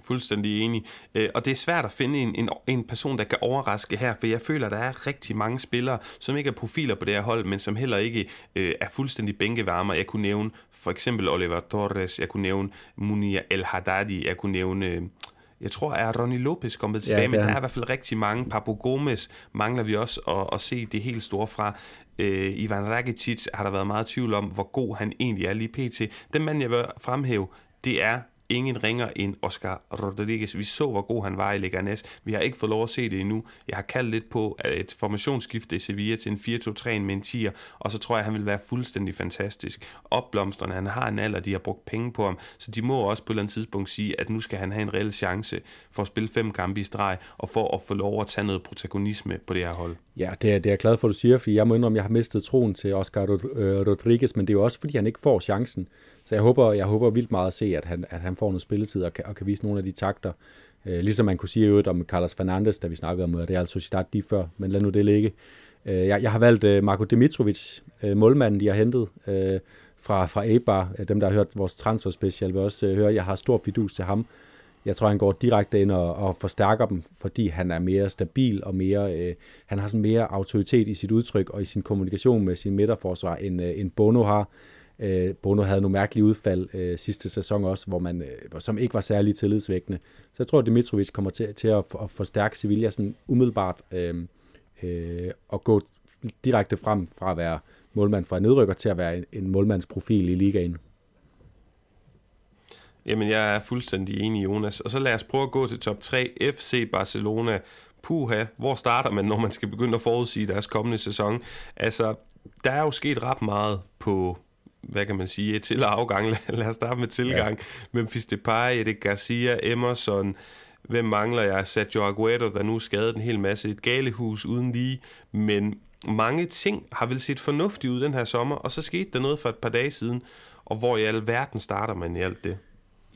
fuldstændig enig. Øh, og det er svært at finde en, en, en person, der kan overraske her, for jeg føler, at der er rigtig mange spillere, som ikke er profiler på det her hold, men som heller ikke øh, er fuldstændig bænkevarmer. Jeg kunne nævne for eksempel Oliver Torres, jeg kunne nævne Munia El Haddadi, jeg kunne nævne... Øh, jeg tror, er Ronnie Lopez kommet tilbage, ja, men der er i hvert fald rigtig mange. Papu Gomez mangler vi også at, at se det helt store fra. Øh, Ivan Rakitic har der været meget tvivl om, hvor god han egentlig er lige pt. Den mand, jeg vil fremhæve, det er ingen ringer end Oscar Rodriguez. Vi så, hvor god han var i Leganes. Vi har ikke fået lov at se det endnu. Jeg har kaldt lidt på et formationsskifte i Sevilla til en 4-2-3 med en 10'er, og så tror jeg, han vil være fuldstændig fantastisk. Opblomstrende, han har en alder, de har brugt penge på ham, så de må også på et eller andet tidspunkt sige, at nu skal han have en reel chance for at spille fem kampe i streg, og for at få lov at tage noget protagonisme på det her hold. Ja, det er, det er jeg glad for, at du siger, for jeg må indrømme, at jeg har mistet troen til Oscar øh, Rodriguez, men det er jo også, fordi han ikke får chancen. Så jeg håber, jeg håber vildt meget at se, at han, at han får noget spilletid og kan, og kan vise nogle af de takter. Øh, ligesom man kunne sige øvrigt om Carlos Fernandes, da vi snakkede om Real Sociedad lige før, men lad nu det ligge. Øh, jeg, jeg har valgt øh, Marco Dimitrovic, øh, målmanden, de har hentet øh, fra, fra Eibar. Øh, dem, der har hørt vores transfer special, vil også øh, høre, jeg har stor fidus til ham. Jeg tror, han går direkte ind og, og forstærker dem, fordi han er mere stabil og mere, øh, han har sådan mere autoritet i sit udtryk og i sin kommunikation med sin midterforsvar, end, øh, end Bono har. Øh, Bono havde nogle mærkelige udfald øh, sidste sæson også, hvor man, øh, som ikke var særlig tillidsvækkende. Så jeg tror, at Dimitrovic kommer til, til at, at forstærke Sevilla sådan umiddelbart øh, øh, og gå direkte frem fra at være målmand fra nedrykker til at være en, en målmandsprofil i ligaen. Jamen, jeg er fuldstændig enig, Jonas. Og så lad os prøve at gå til top 3. FC Barcelona. Puha, hvor starter man, når man skal begynde at forudsige deres kommende sæson? Altså, der er jo sket ret meget på hvad kan man sige, til- og afgang. Lad os starte med tilgang. Ja. Memphis Depay, Eddie Garcia, Emerson, hvem mangler jeg? Sergio Aguero, der nu skadet en hel masse. Et galehus uden lige, men mange ting har vel set fornuftigt ud den her sommer, og så skete der noget for et par dage siden, og hvor i alverden starter man i alt det?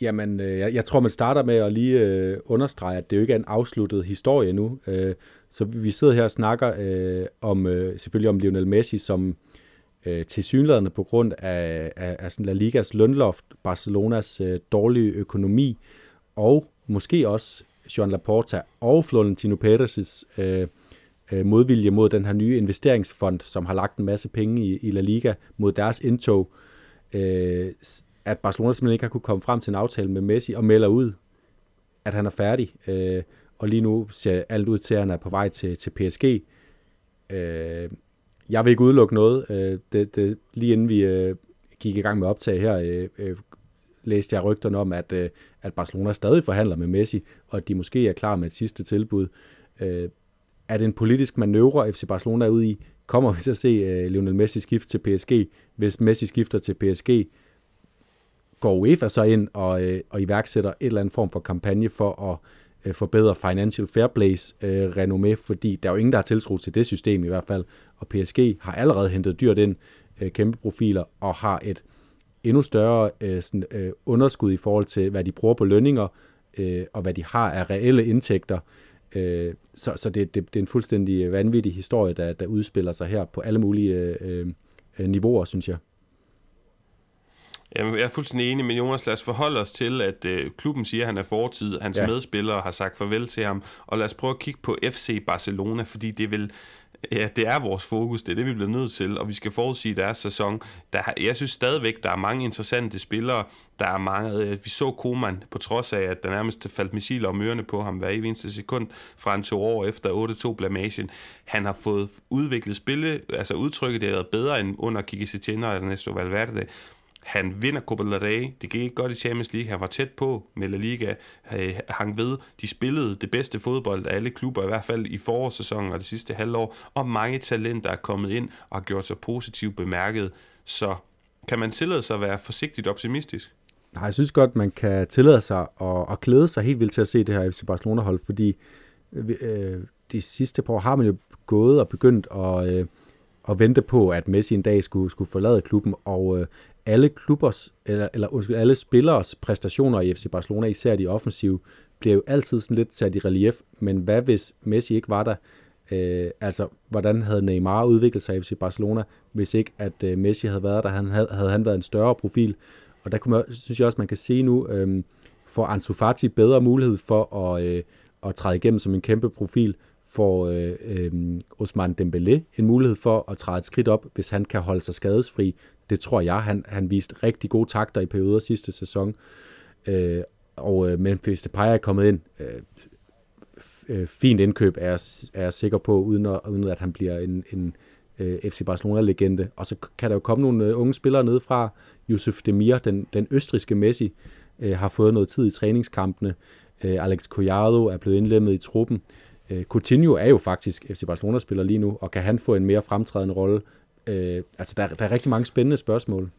Jamen, øh, jeg, jeg tror, man starter med at lige øh, understrege, at det jo ikke er en afsluttet historie nu. Øh, så vi sidder her og snakker øh, om øh, selvfølgelig om Lionel Messi, som øh, tilsyneladende på grund af, af, af sådan La Ligas lønloft, Barcelonas øh, dårlige økonomi, og måske også Joan Laporta og Florentino Perez' øh, øh, modvilje mod den her nye investeringsfond, som har lagt en masse penge i, i La Liga mod deres indtog, øh, at Barcelona simpelthen ikke har kunne komme frem til en aftale med Messi og melder ud, at han er færdig. Øh, og lige nu ser alt ud til, at han er på vej til, til PSG. Øh, jeg vil ikke udelukke noget. Øh, det, det, lige inden vi øh, gik i gang med optag her, øh, øh, læste jeg rygterne om, at, øh, at Barcelona stadig forhandler med Messi, og at de måske er klar med et sidste tilbud. Øh, er det en politisk manøvre, FC Barcelona er ude i? Kommer vi til at se øh, Lionel Messi skifte til PSG? Hvis Messi skifter til PSG, går UEFA så ind og, øh, og iværksætter et eller andet form for kampagne for at øh, forbedre Financial Fair Plays øh, renommé, fordi der er jo ingen, der har tiltro til det system i hvert fald, og PSG har allerede hentet dyrt ind, øh, kæmpe profiler, og har et endnu større øh, sådan, øh, underskud i forhold til, hvad de bruger på lønninger, øh, og hvad de har af reelle indtægter. Øh, så så det, det, det er en fuldstændig vanvittig historie, der, der udspiller sig her på alle mulige øh, øh, niveauer, synes jeg. Jamen, jeg er fuldstændig enig med Jonas. Lad os forholde os til, at øh, klubben siger, at han er fortid. Hans ja. medspillere har sagt farvel til ham. Og lad os prøve at kigge på FC Barcelona, fordi det vil Ja, det er vores fokus, det er det, vi bliver nødt til, og vi skal forudsige deres sæson. Der, jeg synes stadigvæk, der er mange interessante spillere. Der er mange, øh, vi så Koman, på trods af, at der nærmest faldt missiler om ørerne på ham hver eneste sekund fra en to år efter 8-2 blamagen. Han har fået udviklet spille, altså udtrykket, det har været bedre end under Kike Setien og Ernesto Valverde. Han vinder Copa del Rey. Det gik ikke godt i Champions League. Han var tæt på med La Liga. Øh, Han ved, de spillede det bedste fodbold af alle klubber, i hvert fald i forårssæsonen og det sidste halvår. Og mange talenter er kommet ind og har gjort sig positivt bemærket. Så kan man tillade sig at være forsigtigt optimistisk? Nej, jeg synes godt, man kan tillade sig at, at glæde sig helt vildt til at se det her FC Barcelona-hold, fordi øh, de sidste par år har man jo gået og begyndt at, øh, at vente på, at Messi en dag skulle, skulle forlade klubben, og øh, alle klubbers, eller, eller undskyld, alle spillers præstationer i FC Barcelona, især de offensive, bliver jo altid sådan lidt sat i relief, men hvad hvis Messi ikke var der? Øh, altså, hvordan havde Neymar udviklet sig i FC Barcelona, hvis ikke at øh, Messi havde været der? Han, havde, havde han været en større profil? Og der kunne man, synes jeg også, man kan se nu, øh, får Ansu Fati bedre mulighed for at, øh, at træde igennem som en kæmpe profil, får øh, øh, Osman Dembélé en mulighed for at træde et skridt op, hvis han kan holde sig skadesfri. Det tror jeg, han, han viste rigtig gode takter i perioder sidste sæson. Øh, og øh, Memphis Depay er kommet ind. Øh, øh, fint indkøb, er, er jeg sikker på, uden at, uden at han bliver en, en øh, FC Barcelona-legende. Og så kan der jo komme nogle øh, unge spillere ned fra. Yusuf Demir, den, den østriske Messi, øh, har fået noget tid i træningskampene. Øh, Alex Collado er blevet indlemmet i truppen. Øh, Coutinho er jo faktisk FC Barcelona-spiller lige nu, og kan han få en mere fremtrædende rolle? Øh, altså, der, der er rigtig mange spændende spørgsmål.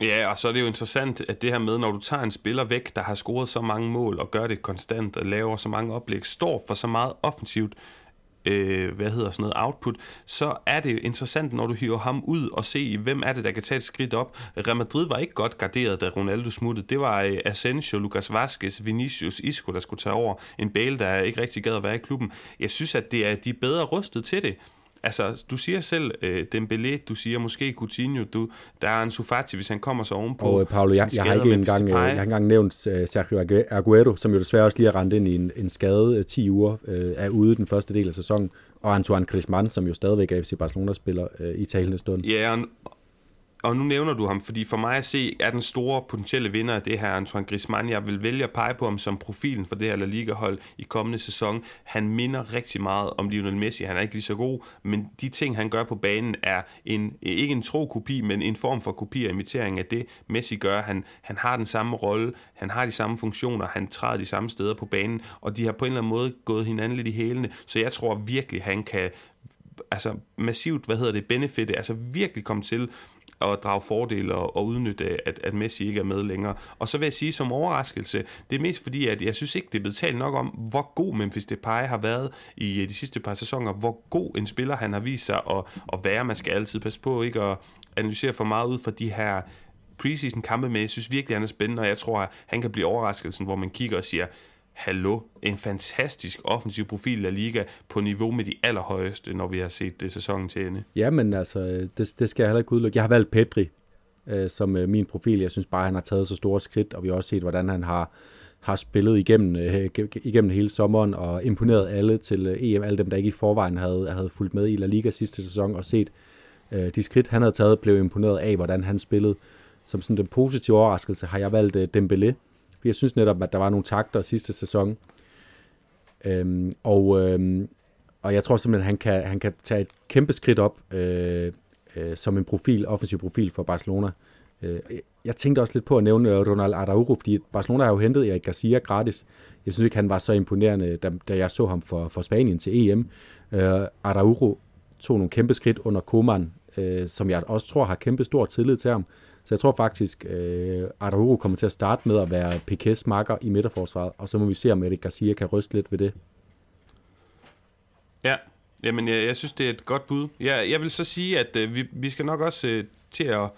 Ja, og så er det jo interessant, at det her med, når du tager en spiller væk, der har scoret så mange mål og gør det konstant og laver så mange oplæg, står for så meget offensivt, øh, hvad hedder sådan noget, output, så er det interessant, når du hiver ham ud og se, hvem er det, der kan tage et skridt op. Real Madrid var ikke godt garderet, da Ronaldo smuttede. Det var øh, Asensio, Lucas Vazquez, Vinicius, Isco, der skulle tage over. En Bale, der ikke rigtig gad at være i klubben. Jeg synes, at det er, de er bedre rustet til det. Altså, du siger selv uh, Dembélé, du siger måske Coutinho, du, der er en Sufati, hvis han kommer så ovenpå. Og uh, Paolo, jeg, jeg, har ikke engang, uh, jeg har engang nævnt uh, Sergio Aguero, som jo desværre også lige har rendt ind i en, en skade uh, 10 uger, uh, er ude den første del af sæsonen, og Antoine Griezmann, som jo stadigvæk er FC Barcelona-spiller uh, i talende stund. Ja, og og nu nævner du ham, fordi for mig at se, er den store potentielle vinder af det her Antoine Griezmann. Jeg vil vælge at pege på ham som profilen for det her La Liga-hold i kommende sæson. Han minder rigtig meget om Lionel Messi. Han er ikke lige så god, men de ting, han gør på banen, er en, ikke en tro kopi, men en form for kopi og imitering af det, Messi gør. Han, han har den samme rolle, han har de samme funktioner, han træder de samme steder på banen, og de har på en eller anden måde gået hinanden lidt i hælene. Så jeg tror virkelig, han kan altså massivt, hvad hedder det, benefit, altså virkelig komme til at drage fordele og, og udnytte, at, at Messi ikke er med længere. Og så vil jeg sige som overraskelse, det er mest fordi, at jeg synes ikke, det er blevet talt nok om, hvor god Memphis Depay har været i øh, de sidste par sæsoner, hvor god en spiller han har vist sig at, at være. Man skal altid passe på ikke at analysere for meget ud fra de her preseason kampe, men jeg synes virkelig, han er spændende, og jeg tror, at han kan blive overraskelsen, hvor man kigger og siger, hallo, en fantastisk offensiv profil af Liga på niveau med de allerhøjeste, når vi har set det sæsonen til ende. Ja, men altså, øh, det, det skal jeg heller ikke udelukke. Jeg har valgt Pedri øh, som øh, min profil. Jeg synes bare, han har taget så store skridt, og vi har også set, hvordan han har, har spillet igennem, øh, igennem hele sommeren og imponeret alle til øh, EM, alle dem, der ikke i forvejen havde, havde fulgt med i La Liga sidste sæson og set øh, de skridt, han havde taget, blev imponeret af, hvordan han spillede. Som sådan den positive overraskelse har jeg valgt øh, Dembélé, jeg synes netop, at der var nogle takter sidste sæson. Øhm, og, øhm, og jeg tror simpelthen, at han kan, han kan tage et kæmpe skridt op øh, øh, som en profil, offensiv profil for Barcelona. Øh, jeg tænkte også lidt på at nævne øh, Ronald Araujo, fordi Barcelona har jo hentet Erik Garcia gratis. Jeg synes ikke, han var så imponerende, da, da jeg så ham for, for Spanien til EM. Øh, Araujo tog nogle kæmpe skridt under Koeman, øh, som jeg også tror har kæmpe stor tillid til ham. Så jeg tror faktisk, øh, Araujo kommer til at starte med at være Piquet's makker i midterforsvaret, og så må vi se, om Erik Garcia kan ryste lidt ved det. Ja, jamen jeg, jeg synes, det er et godt bud. Ja, jeg vil så sige, at øh, vi, vi skal nok også øh, til at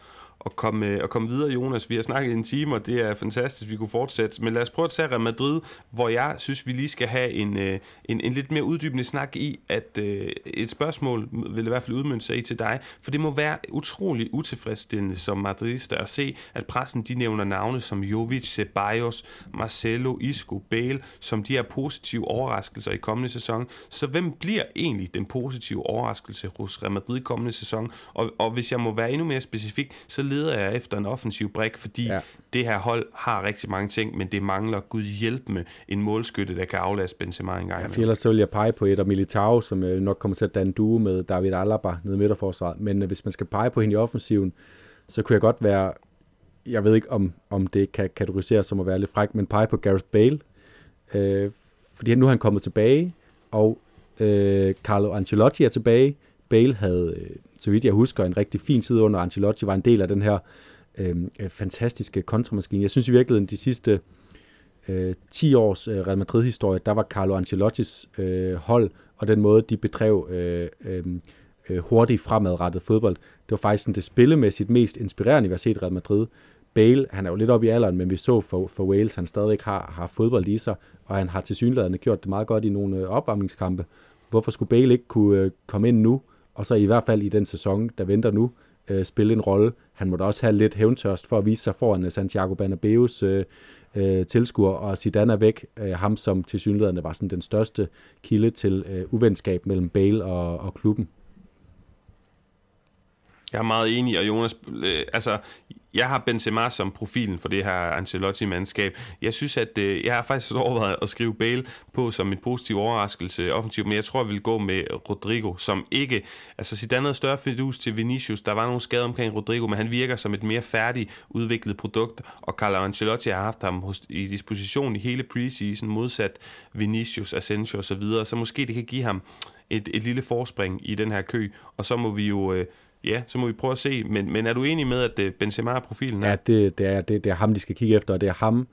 at komme, øh, at komme videre, Jonas. Vi har snakket en time, og det er fantastisk, vi kunne fortsætte. Men lad os prøve at tage Real Madrid, hvor jeg synes, vi lige skal have en, øh, en, en lidt mere uddybende snak i, at øh, et spørgsmål vil i hvert fald udmønte sig i til dig, for det må være utrolig utilfredsstillende som madridista at se, at pressen de nævner navne som Jovic, Ceballos, Marcelo, Isco, Bale, som de her positive overraskelser i kommende sæson. Så hvem bliver egentlig den positive overraskelse hos Real Madrid kommende sæson? Og, og hvis jeg må være endnu mere specifik, så leder jeg efter en offensiv brik, fordi ja. det her hold har rigtig mange ting, men det mangler Gud hjælp med en målskytte, der kan aflaste Benzema en gang. Ja, for ellers så vil jeg pege på et af Militao, som øh, nok kommer til at danne duo med David Alaba nede i midterforsvaret. Men øh, hvis man skal pege på hende i offensiven, så kunne jeg godt være, jeg ved ikke om, om det kan kategoriseres som at være lidt fræk, men pege på Gareth Bale. Øh, fordi nu er han kommet tilbage, og øh, Carlo Ancelotti er tilbage. Bale havde øh, så vidt jeg husker, en rigtig fin tid under Ancelotti, var en del af den her øhm, øh, fantastiske kontramaskine. Jeg synes i virkeligheden, de sidste øh, 10 års øh, Real Madrid-historie, der var Carlo Ancelottis øh, hold og den måde, de bedrev øh, øhm, øh, hurtigt fremadrettet fodbold. Det var faktisk sådan, det spillemæssigt mest inspirerende, vi har set Real Madrid. Bale, han er jo lidt oppe i alderen, men vi så for, for Wales, han stadigvæk har, har fodbold i sig, og han har til synligheden gjort det meget godt i nogle øh, opvarmningskampe. Hvorfor skulle Bale ikke kunne øh, komme ind nu, og så i hvert fald i den sæson, der venter nu, øh, spille en rolle. Han måtte også have lidt hævntørst for at vise sig foran øh, Santiago Bernabeu's øh, øh, tilskuer, og Zidane er væk, øh, ham som til synligheden var sådan den største kilde til øh, uvenskab mellem Bale og, og klubben. Jeg er meget enig, og Jonas, øh, altså, jeg har Benzema som profilen for det her Ancelotti-mandskab. Jeg synes, at øh, jeg har faktisk overvejet at skrive Bale på som en positiv overraskelse offensivt, men jeg tror, jeg vil gå med Rodrigo, som ikke... Altså, Zidane havde større fidus til Vinicius. Der var nogle skader omkring Rodrigo, men han virker som et mere færdigt udviklet produkt, og Carlo Ancelotti har haft ham hos, i disposition i hele preseason, modsat Vinicius, Asensio osv., så, videre. så måske det kan give ham et, et lille forspring i den her kø, og så må vi jo... Øh, Ja, så må vi prøve at se. Men, men er du enig med, at øh, Benzema er profilen her? Ja, det, det, er, det, det er ham, de skal kigge efter, og det er ham,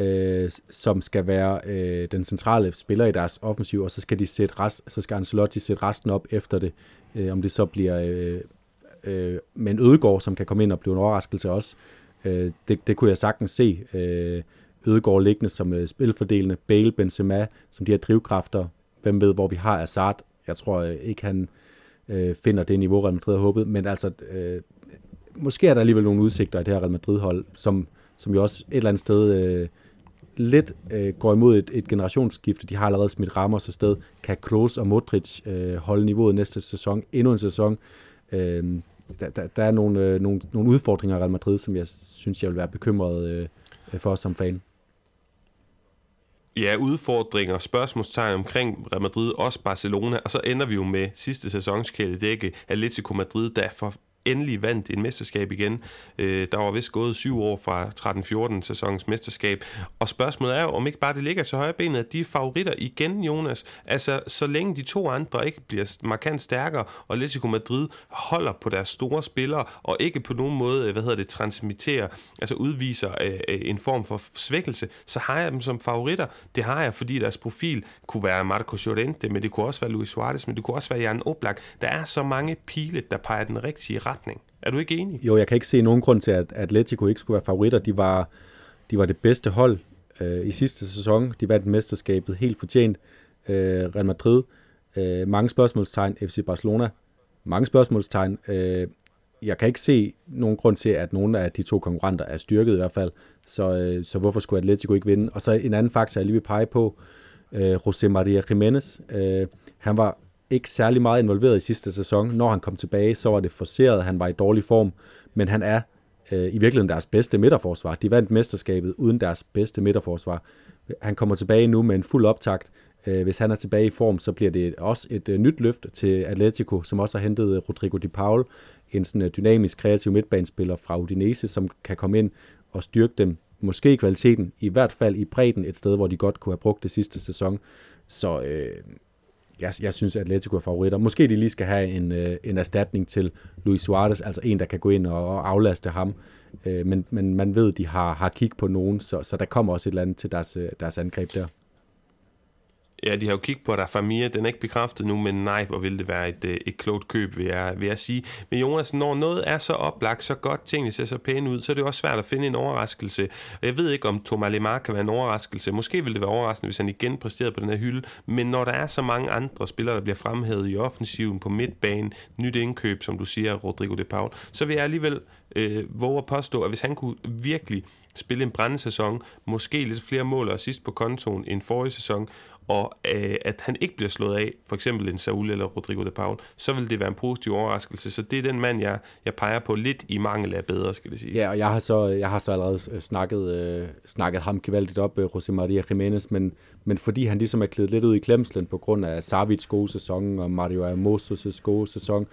øh, som skal være øh, den centrale spiller i deres offensiv, og så skal de sætte rest, så skal Ancelotti sætte resten op efter det. Øh, om det så bliver øh, øh, med en Ødegård, som kan komme ind og blive en overraskelse også. Øh, det, det kunne jeg sagtens se. Øh, Ødegård liggende som øh, spilfordelende, Bale, Benzema, som de her drivkræfter. Hvem ved, hvor vi har Assad. Jeg tror øh, ikke, han øh, Øh, finder det niveau, Real Madrid har håbet. Men altså, øh, måske er der alligevel nogle udsigter i det her Real Madrid-hold, som, som jo også et eller andet sted øh, lidt øh, går imod et, et generationsskifte. De har allerede smidt Ramos afsted. Kan Kroos og Modric øh, holde niveauet næste sæson? Endnu en sæson. Øh, der, der, der er nogle, øh, nogle, nogle udfordringer i Real Madrid, som jeg synes, jeg vil være bekymret øh, for som fan ja, udfordringer, spørgsmålstegn omkring Real Madrid, også Barcelona, og så ender vi jo med sidste sæsonskæde dække Atletico Madrid, der for endelig vandt en mesterskab igen. Øh, der var vist gået syv år fra 13-14 sæsonens mesterskab. Og spørgsmålet er jo, om ikke bare det ligger til højre benet, at de er favoritter igen, Jonas. Altså, så længe de to andre ikke bliver markant stærkere, og Atletico Madrid holder på deres store spillere, og ikke på nogen måde, øh, hvad hedder det, transmitterer, altså udviser øh, øh, en form for svækkelse, så har jeg dem som favoritter. Det har jeg, fordi deres profil kunne være Marco Llorente, men det kunne også være Luis Suarez, men det kunne også være Jan Oblak. Der er så mange pile, der peger den rigtige retning. Er du ikke enig? Jo, jeg kan ikke se nogen grund til, at Atletico ikke skulle være favoritter. De var, de var det bedste hold øh, i sidste sæson. De vandt mesterskabet helt fortjent. Øh, Real Madrid, øh, mange spørgsmålstegn. FC Barcelona, mange spørgsmålstegn. Øh, jeg kan ikke se nogen grund til, at nogen af de to konkurrenter er styrket i hvert fald. Så, øh, så hvorfor skulle Atletico ikke vinde? Og så en anden faktor, jeg lige vil pege på. Øh, José María Jiménez. Øh, han var ikke særlig meget involveret i sidste sæson. Når han kom tilbage, så var det forceret, han var i dårlig form, men han er øh, i virkeligheden deres bedste midterforsvar. De vandt mesterskabet uden deres bedste midterforsvar. Han kommer tilbage nu med en fuld optakt. Øh, hvis han er tilbage i form, så bliver det også et øh, nyt løft til Atletico, som også har hentet øh, Rodrigo Di Paul, en sådan øh, dynamisk, kreativ midtbanespiller fra Udinese, som kan komme ind og styrke dem, måske i kvaliteten, i hvert fald i bredden, et sted, hvor de godt kunne have brugt det sidste sæson. Så øh, jeg, jeg synes, at Atletico er favoritter. Måske de lige skal have en, øh, en erstatning til Luis Suarez, altså en, der kan gå ind og, og aflaste ham. Øh, men, men man ved, at de har, har kig på nogen, så, så der kommer også et eller andet til deres, øh, deres angreb der. Ja, de har jo kigget på der Famia, den er ikke bekræftet nu, men nej, hvor vil det være et, øh, et klogt køb, vil jeg, vil jeg sige. Men Jonas, når noget er så oplagt, så godt, tingene ser så pæne ud, så er det også svært at finde en overraskelse. Og jeg ved ikke, om Thomas Lemar kan være en overraskelse. Måske ville det være overraskende, hvis han igen præsterede på den her hylde. Men når der er så mange andre spillere, der bliver fremhævet i offensiven på midtbanen, nyt indkøb, som du siger, Rodrigo de Paul, så vil jeg alligevel øh, våge at påstå, at hvis han kunne virkelig spille en brændesæson, måske lidt flere mål og sidst på kontoen end forrige sæson, og øh, at han ikke bliver slået af, for eksempel en Saul eller Rodrigo de Paul, så vil det være en positiv overraskelse. Så det er den mand, jeg, jeg peger på lidt i mangel af bedre, skal det sige. Ja, og jeg har så, jeg har så allerede øh, snakket, øh, snakket ham gevaldigt op, øh, José Maria Jiménez, men, men fordi han ligesom er klædet lidt ud i klemslen på grund af Savits gode sæson og Mario Hermosos gode sæson,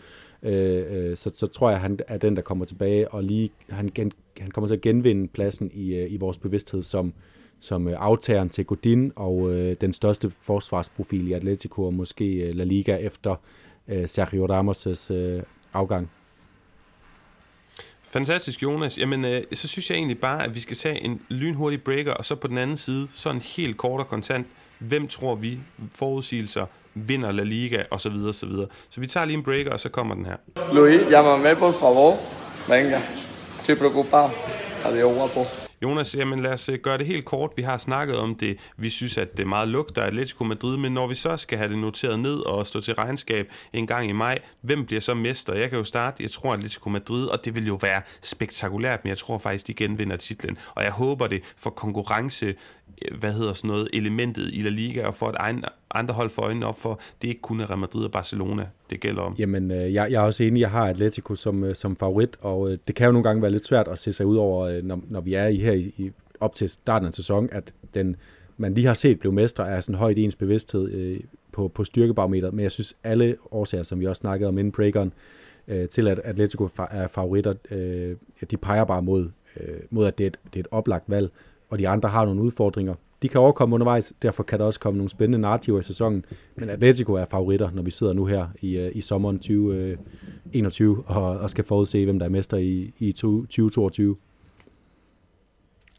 øh, øh, så, så tror jeg, han er den, der kommer tilbage, og lige, han, gen, han kommer til at genvinde pladsen i, øh, i vores bevidsthed som, som øh, aftageren til Godin og øh, den største forsvarsprofil i Atletico og måske øh, La Liga efter øh, Sergio Ramos' øh, afgang. Fantastisk, Jonas. Jamen, øh, så synes jeg egentlig bare, at vi skal tage en lynhurtig breaker, og så på den anden side, så en helt kort og kontant Hvem tror vi, forudsigelser, vinder La Liga, og så videre, så videre. Så vi tager lige en breaker, og så kommer den her. Luis, llámame por favor. Venga. Estoy preocupado. Adiós, guapo. Jonas, jamen lad os øh, gøre det helt kort. Vi har snakket om det. Vi synes, at det meget lugter Atletico Madrid, men når vi så skal have det noteret ned og stå til regnskab en gang i maj, hvem bliver så mester? Jeg kan jo starte. Jeg tror Atletico Madrid, og det vil jo være spektakulært, men jeg tror faktisk, de genvinder titlen. Og jeg håber det for konkurrence øh, hvad hedder sådan noget, elementet i La Liga, og for at andre hold for øjnene op for, det er ikke kun Real Madrid og Barcelona, det gælder om. Jamen, øh, jeg, jeg er også enig, jeg har Atletico som, øh, som favorit, og øh, det kan jo nogle gange være lidt svært at se sig ud over, når, når vi er i her i, i op til starten af sæsonen, at den, man lige har set blev mestre, er sådan højt i ens bevidsthed øh, på, på styrkebarometeret. Men jeg synes, alle årsager, som vi også snakkede om inden breakeren, øh, til at Atletico er favoritter, øh, de peger bare mod, øh, mod at det er, et, det er et oplagt valg, og de andre har nogle udfordringer. De kan overkomme undervejs, derfor kan der også komme nogle spændende narrativer i sæsonen, men Atletico er favoritter, når vi sidder nu her i, øh, i sommeren 2021 øh, og, og skal forudse, hvem der er mester i, i 2022.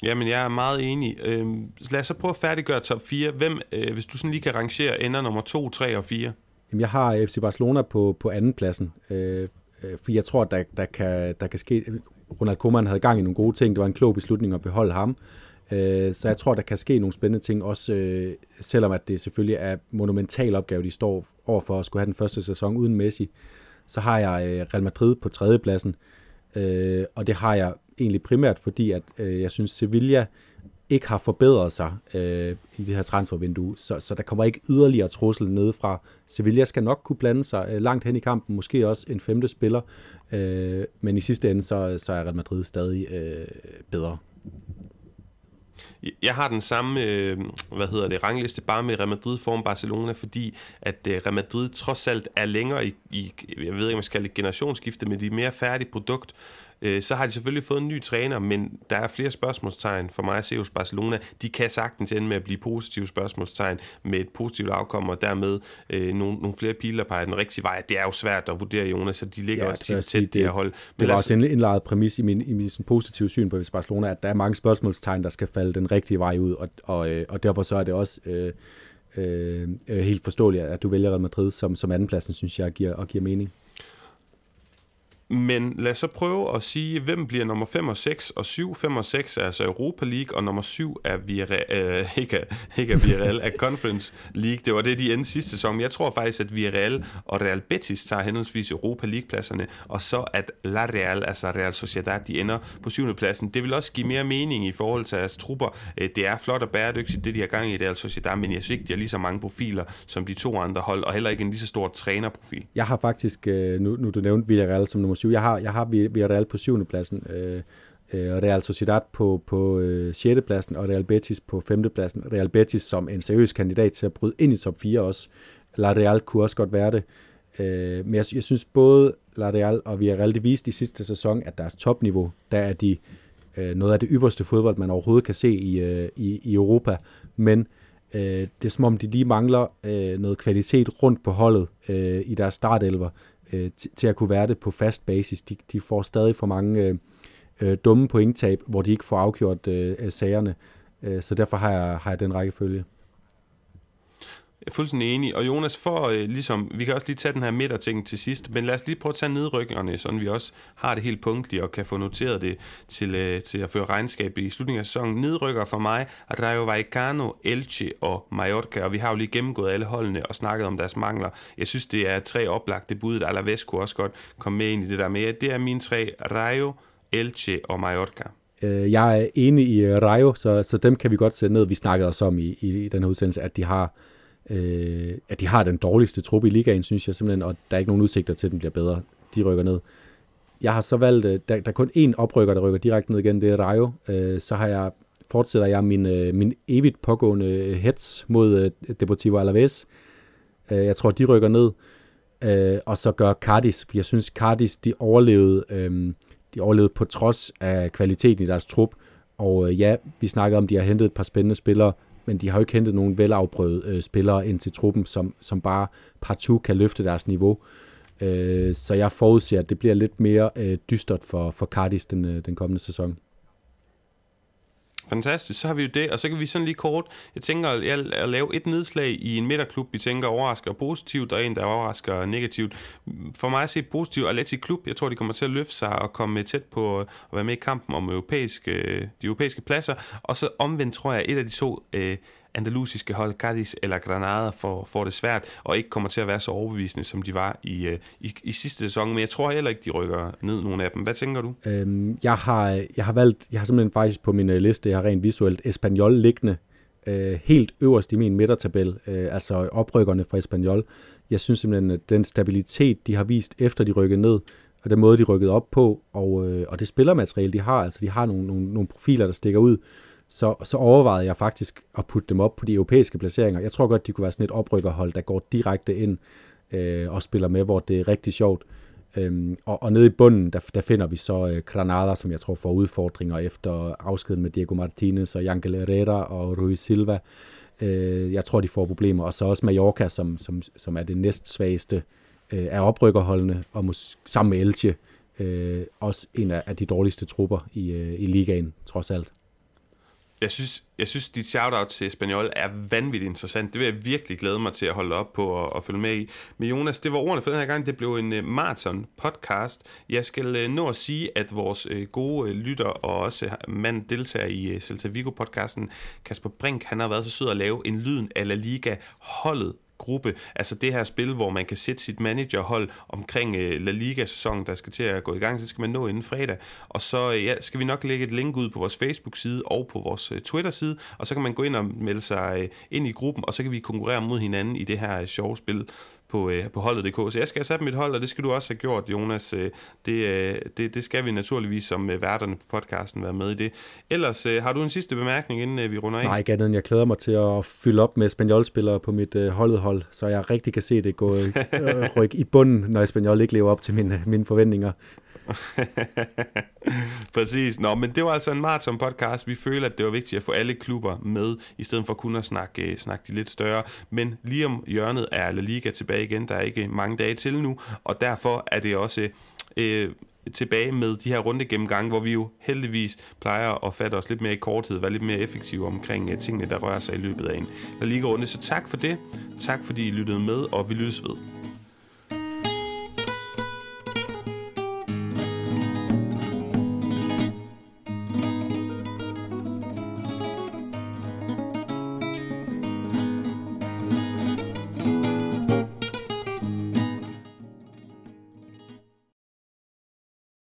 Jamen, jeg er meget enig. Øh, lad os så prøve at færdiggøre top 4. Hvem, øh, hvis du sådan lige kan rangere, ender nummer 2, 3 og 4? Jamen, jeg har FC Barcelona på, på anden pladsen, øh, øh, for jeg tror, der, der, kan, der kan ske... Ronald Koeman havde gang i nogle gode ting. Det var en klog beslutning at beholde ham. Øh, så jeg tror, der kan ske nogle spændende ting, også øh, selvom at det selvfølgelig er monumental opgave, de står overfor at skulle have den første sæson uden Messi. Så har jeg øh, Real Madrid på tredjepladsen, øh, og det har jeg egentlig primært fordi, at øh, jeg synes, Sevilla ikke har forbedret sig øh, i det her transfervindue, så, så der kommer ikke yderligere trussel ned fra. Sevilla skal nok kunne blande sig øh, langt hen i kampen, måske også en femte spiller, øh, men i sidste ende, så, så er Real Madrid stadig øh, bedre. Jeg har den samme, øh, hvad hedder det, rangliste bare med Real Madrid foran Barcelona, fordi at øh, Real Madrid trods alt er længere i, i jeg ved ikke, om man skal kalde det generationsskifte, men de er mere færdige produkt, Øh, så har de selvfølgelig fået en ny træner, men der er flere spørgsmålstegn for mig at se hos Barcelona. De kan sagtens ende med at blive positive spørgsmålstegn med et positivt afkom, og dermed øh, nogle, nogle flere piler på den rigtige vej. Det er jo svært at vurdere, Jonas, så de ligger ja, også tit tæt, det, det her hold. Men det var også en indlejet præmis i min, i min sådan positive syn på Barcelona, at der er mange spørgsmålstegn, der skal falde den rigtige vej ud, og, og, øh, og derfor så er det også... Øh, øh, helt forståeligt, at du vælger Real Madrid som, som andenpladsen, synes jeg, giver, og giver mening. Men lad os så prøve at sige, hvem bliver nummer 5 og 6 og 7. 5 og 6 er altså Europa League, og nummer 7 er Villarreal, øh, ikke, ikke er Villarreal, er Conference League. Det var det, de endte sidste sæson. Jeg tror faktisk, at Villarreal og Real Betis tager henholdsvis Europa League-pladserne, og så at La Real, altså Real Sociedad, de ender på 7. pladsen. Det vil også give mere mening i forhold til deres trupper. Øh, det er flot og bæredygtigt, det de har gang i Real Sociedad, men jeg synes ikke, de har lige så mange profiler som de to andre hold, og heller ikke en lige så stor trænerprofil. Jeg har faktisk, øh, nu, nu du nævnte Villarreal som nummer 7, jeg har, jeg har Villarreal på syvende pladsen, øh, øh, og Real Sociedad på, på øh, 6. pladsen, og Real Betis på 5. pladsen. Real Betis som en seriøs kandidat til at bryde ind i top 4 også. La Real kunne også godt være det. Øh, men jeg, jeg synes både La Real og Villarreal, det viste i sidste sæson, at deres topniveau, der er de øh, noget af det ypperste fodbold, man overhovedet kan se i, øh, i, i Europa. Men øh, det er som om, de lige mangler øh, noget kvalitet rundt på holdet øh, i deres startelver øh, til at kunne være det på fast basis. De, de får stadig for mange øh, øh, dumme pointtab, hvor de ikke får afgjort øh, øh sagerne. Øh, så derfor har jeg, har jeg den rækkefølge. Jeg er fuldstændig enig. Og Jonas, for øh, ligesom, vi kan også lige tage den her midterting til sidst, men lad os lige prøve at tage nedrykkerne, så vi også har det helt punktligt og kan få noteret det til, øh, til at føre regnskab i slutningen af sæsonen. Nedrykker for mig, er Rayo Vallecano, Elche og Mallorca, og vi har jo lige gennemgået alle holdene og snakket om deres mangler. Jeg synes, det er tre oplagte bud. Alaves kunne også godt komme med ind i det der, med. det er mine tre, Rayo, Elche og Mallorca. Øh, jeg er enig i øh, Rayo, så, så dem kan vi godt sætte ned. Vi snakkede også om i, i den her udsendelse, at de har øh, at de har den dårligste trup i ligaen, synes jeg simpelthen, og der er ikke nogen udsigter til, at den bliver bedre. De rykker ned. Jeg har så valgt, øh, der, der er kun én oprykker, der rykker direkte ned igen, det er Rayo. Øh, så har jeg, fortsætter jeg min, øh, min evigt pågående øh, hets mod øh, Deportivo Alaves. Øh, jeg tror, de rykker ned. Øh, og så gør Cardis, for jeg synes, Cardis, de overlevede, øh, de overlevede på trods af kvaliteten i deres trup. Og øh, ja, vi snakker om, de har hentet et par spændende spillere, men de har jo ikke hentet nogen velafprøvede øh, spillere ind til truppen, som, som bare partout kan løfte deres niveau. Øh, så jeg forudser, at det bliver lidt mere øh, dystert for, for Cardis den, øh, den kommende sæson. Fantastisk, så har vi jo det, og så kan vi sådan lige kort, jeg tænker at, at lave et nedslag i en midterklub, vi tænker overrasker positivt, og en, der overrasker negativt. For mig at se positivt, Atleti Klub, jeg tror, de kommer til at løfte sig og komme tæt på at være med i kampen om europæiske, øh, de europæiske pladser, og så omvendt tror jeg, at et af de to øh, andalusiske hold, Cadiz eller Granada, får, får det svært, og ikke kommer til at være så overbevisende, som de var i, øh, i, i sidste sæson. Men jeg tror heller ikke, de rykker ned, nogen af dem. Hvad tænker du? Øhm, jeg, har, jeg har valgt, jeg har simpelthen faktisk på min øh, liste, jeg har rent visuelt, Espanyol liggende øh, helt øverst i min midtertabel, øh, altså oprykkerne fra Espanyol. Jeg synes simpelthen, at den stabilitet, de har vist efter de rykkede ned, og den måde, de rykkede op på, og, øh, og det spillermateriale, de har, altså de har nogle, nogle, nogle profiler, der stikker ud, så, så overvejede jeg faktisk at putte dem op på de europæiske placeringer. Jeg tror godt, de kunne være sådan et oprykkerhold, der går direkte ind øh, og spiller med, hvor det er rigtig sjovt. Øhm, og, og nede i bunden, der, der finder vi så øh, Granada, som jeg tror får udfordringer efter afskeden med Diego Martinez og Jankel Herrera og Rui Silva. Øh, jeg tror, de får problemer. Og så også Mallorca, som, som, som er det næst svageste øh, af oprykkerholdene, og mus, sammen med Elche, øh, også en af, af de dårligste trupper i, øh, i ligaen, trods alt. Jeg synes, jeg synes dit shoutout til Espanol er vanvittigt interessant. Det vil jeg virkelig glæde mig til at holde op på og, og følge med i. Men Jonas, det var ordene for den her gang. Det blev en uh, marathon podcast. Jeg skal uh, nå at sige, at vores uh, gode uh, lytter og også mand deltager i uh, Celta Vigo podcasten, Kasper Brink, han har været så sød at lave en lyden af La Liga holdet gruppe. Altså det her spil, hvor man kan sætte sit managerhold omkring øh, La Liga-sæsonen, der skal til at gå i gang, så skal man nå inden fredag. Og så øh, ja, skal vi nok lægge et link ud på vores Facebook-side og på vores øh, Twitter-side, og så kan man gå ind og melde sig øh, ind i gruppen, og så kan vi konkurrere mod hinanden i det her øh, sjove spil på, øh, på holdet.dk. Så jeg skal have sat mit hold, og det skal du også have gjort, Jonas. Øh, det, øh, det, det skal vi naturligvis som øh, værterne på podcasten være med i det. Ellers øh, har du en sidste bemærkning, inden øh, vi runder af? Nej, ikke andet jeg glæder mig til at fylde op med spanjolspillere på mit øh, holdet hold, så jeg rigtig kan se det gå øh, ryk i bunden, når Spanjol ikke lever op til mine, mine forventninger. Præcis. Nå, men det var altså en maraton podcast. Vi føler, at det var vigtigt at få alle klubber med, i stedet for kun at snakke, øh, snakke de lidt større. Men lige om hjørnet er La Liga tilbage igen. Der er ikke mange dage til nu, og derfor er det også... Øh, tilbage med de her runde gennemgange, hvor vi jo heldigvis plejer at fatte os lidt mere i korthed, være lidt mere effektive omkring uh, tingene, der rører sig i løbet af en La Liga-runde. Så tak for det. Tak fordi I lyttede med, og vi lyttes ved.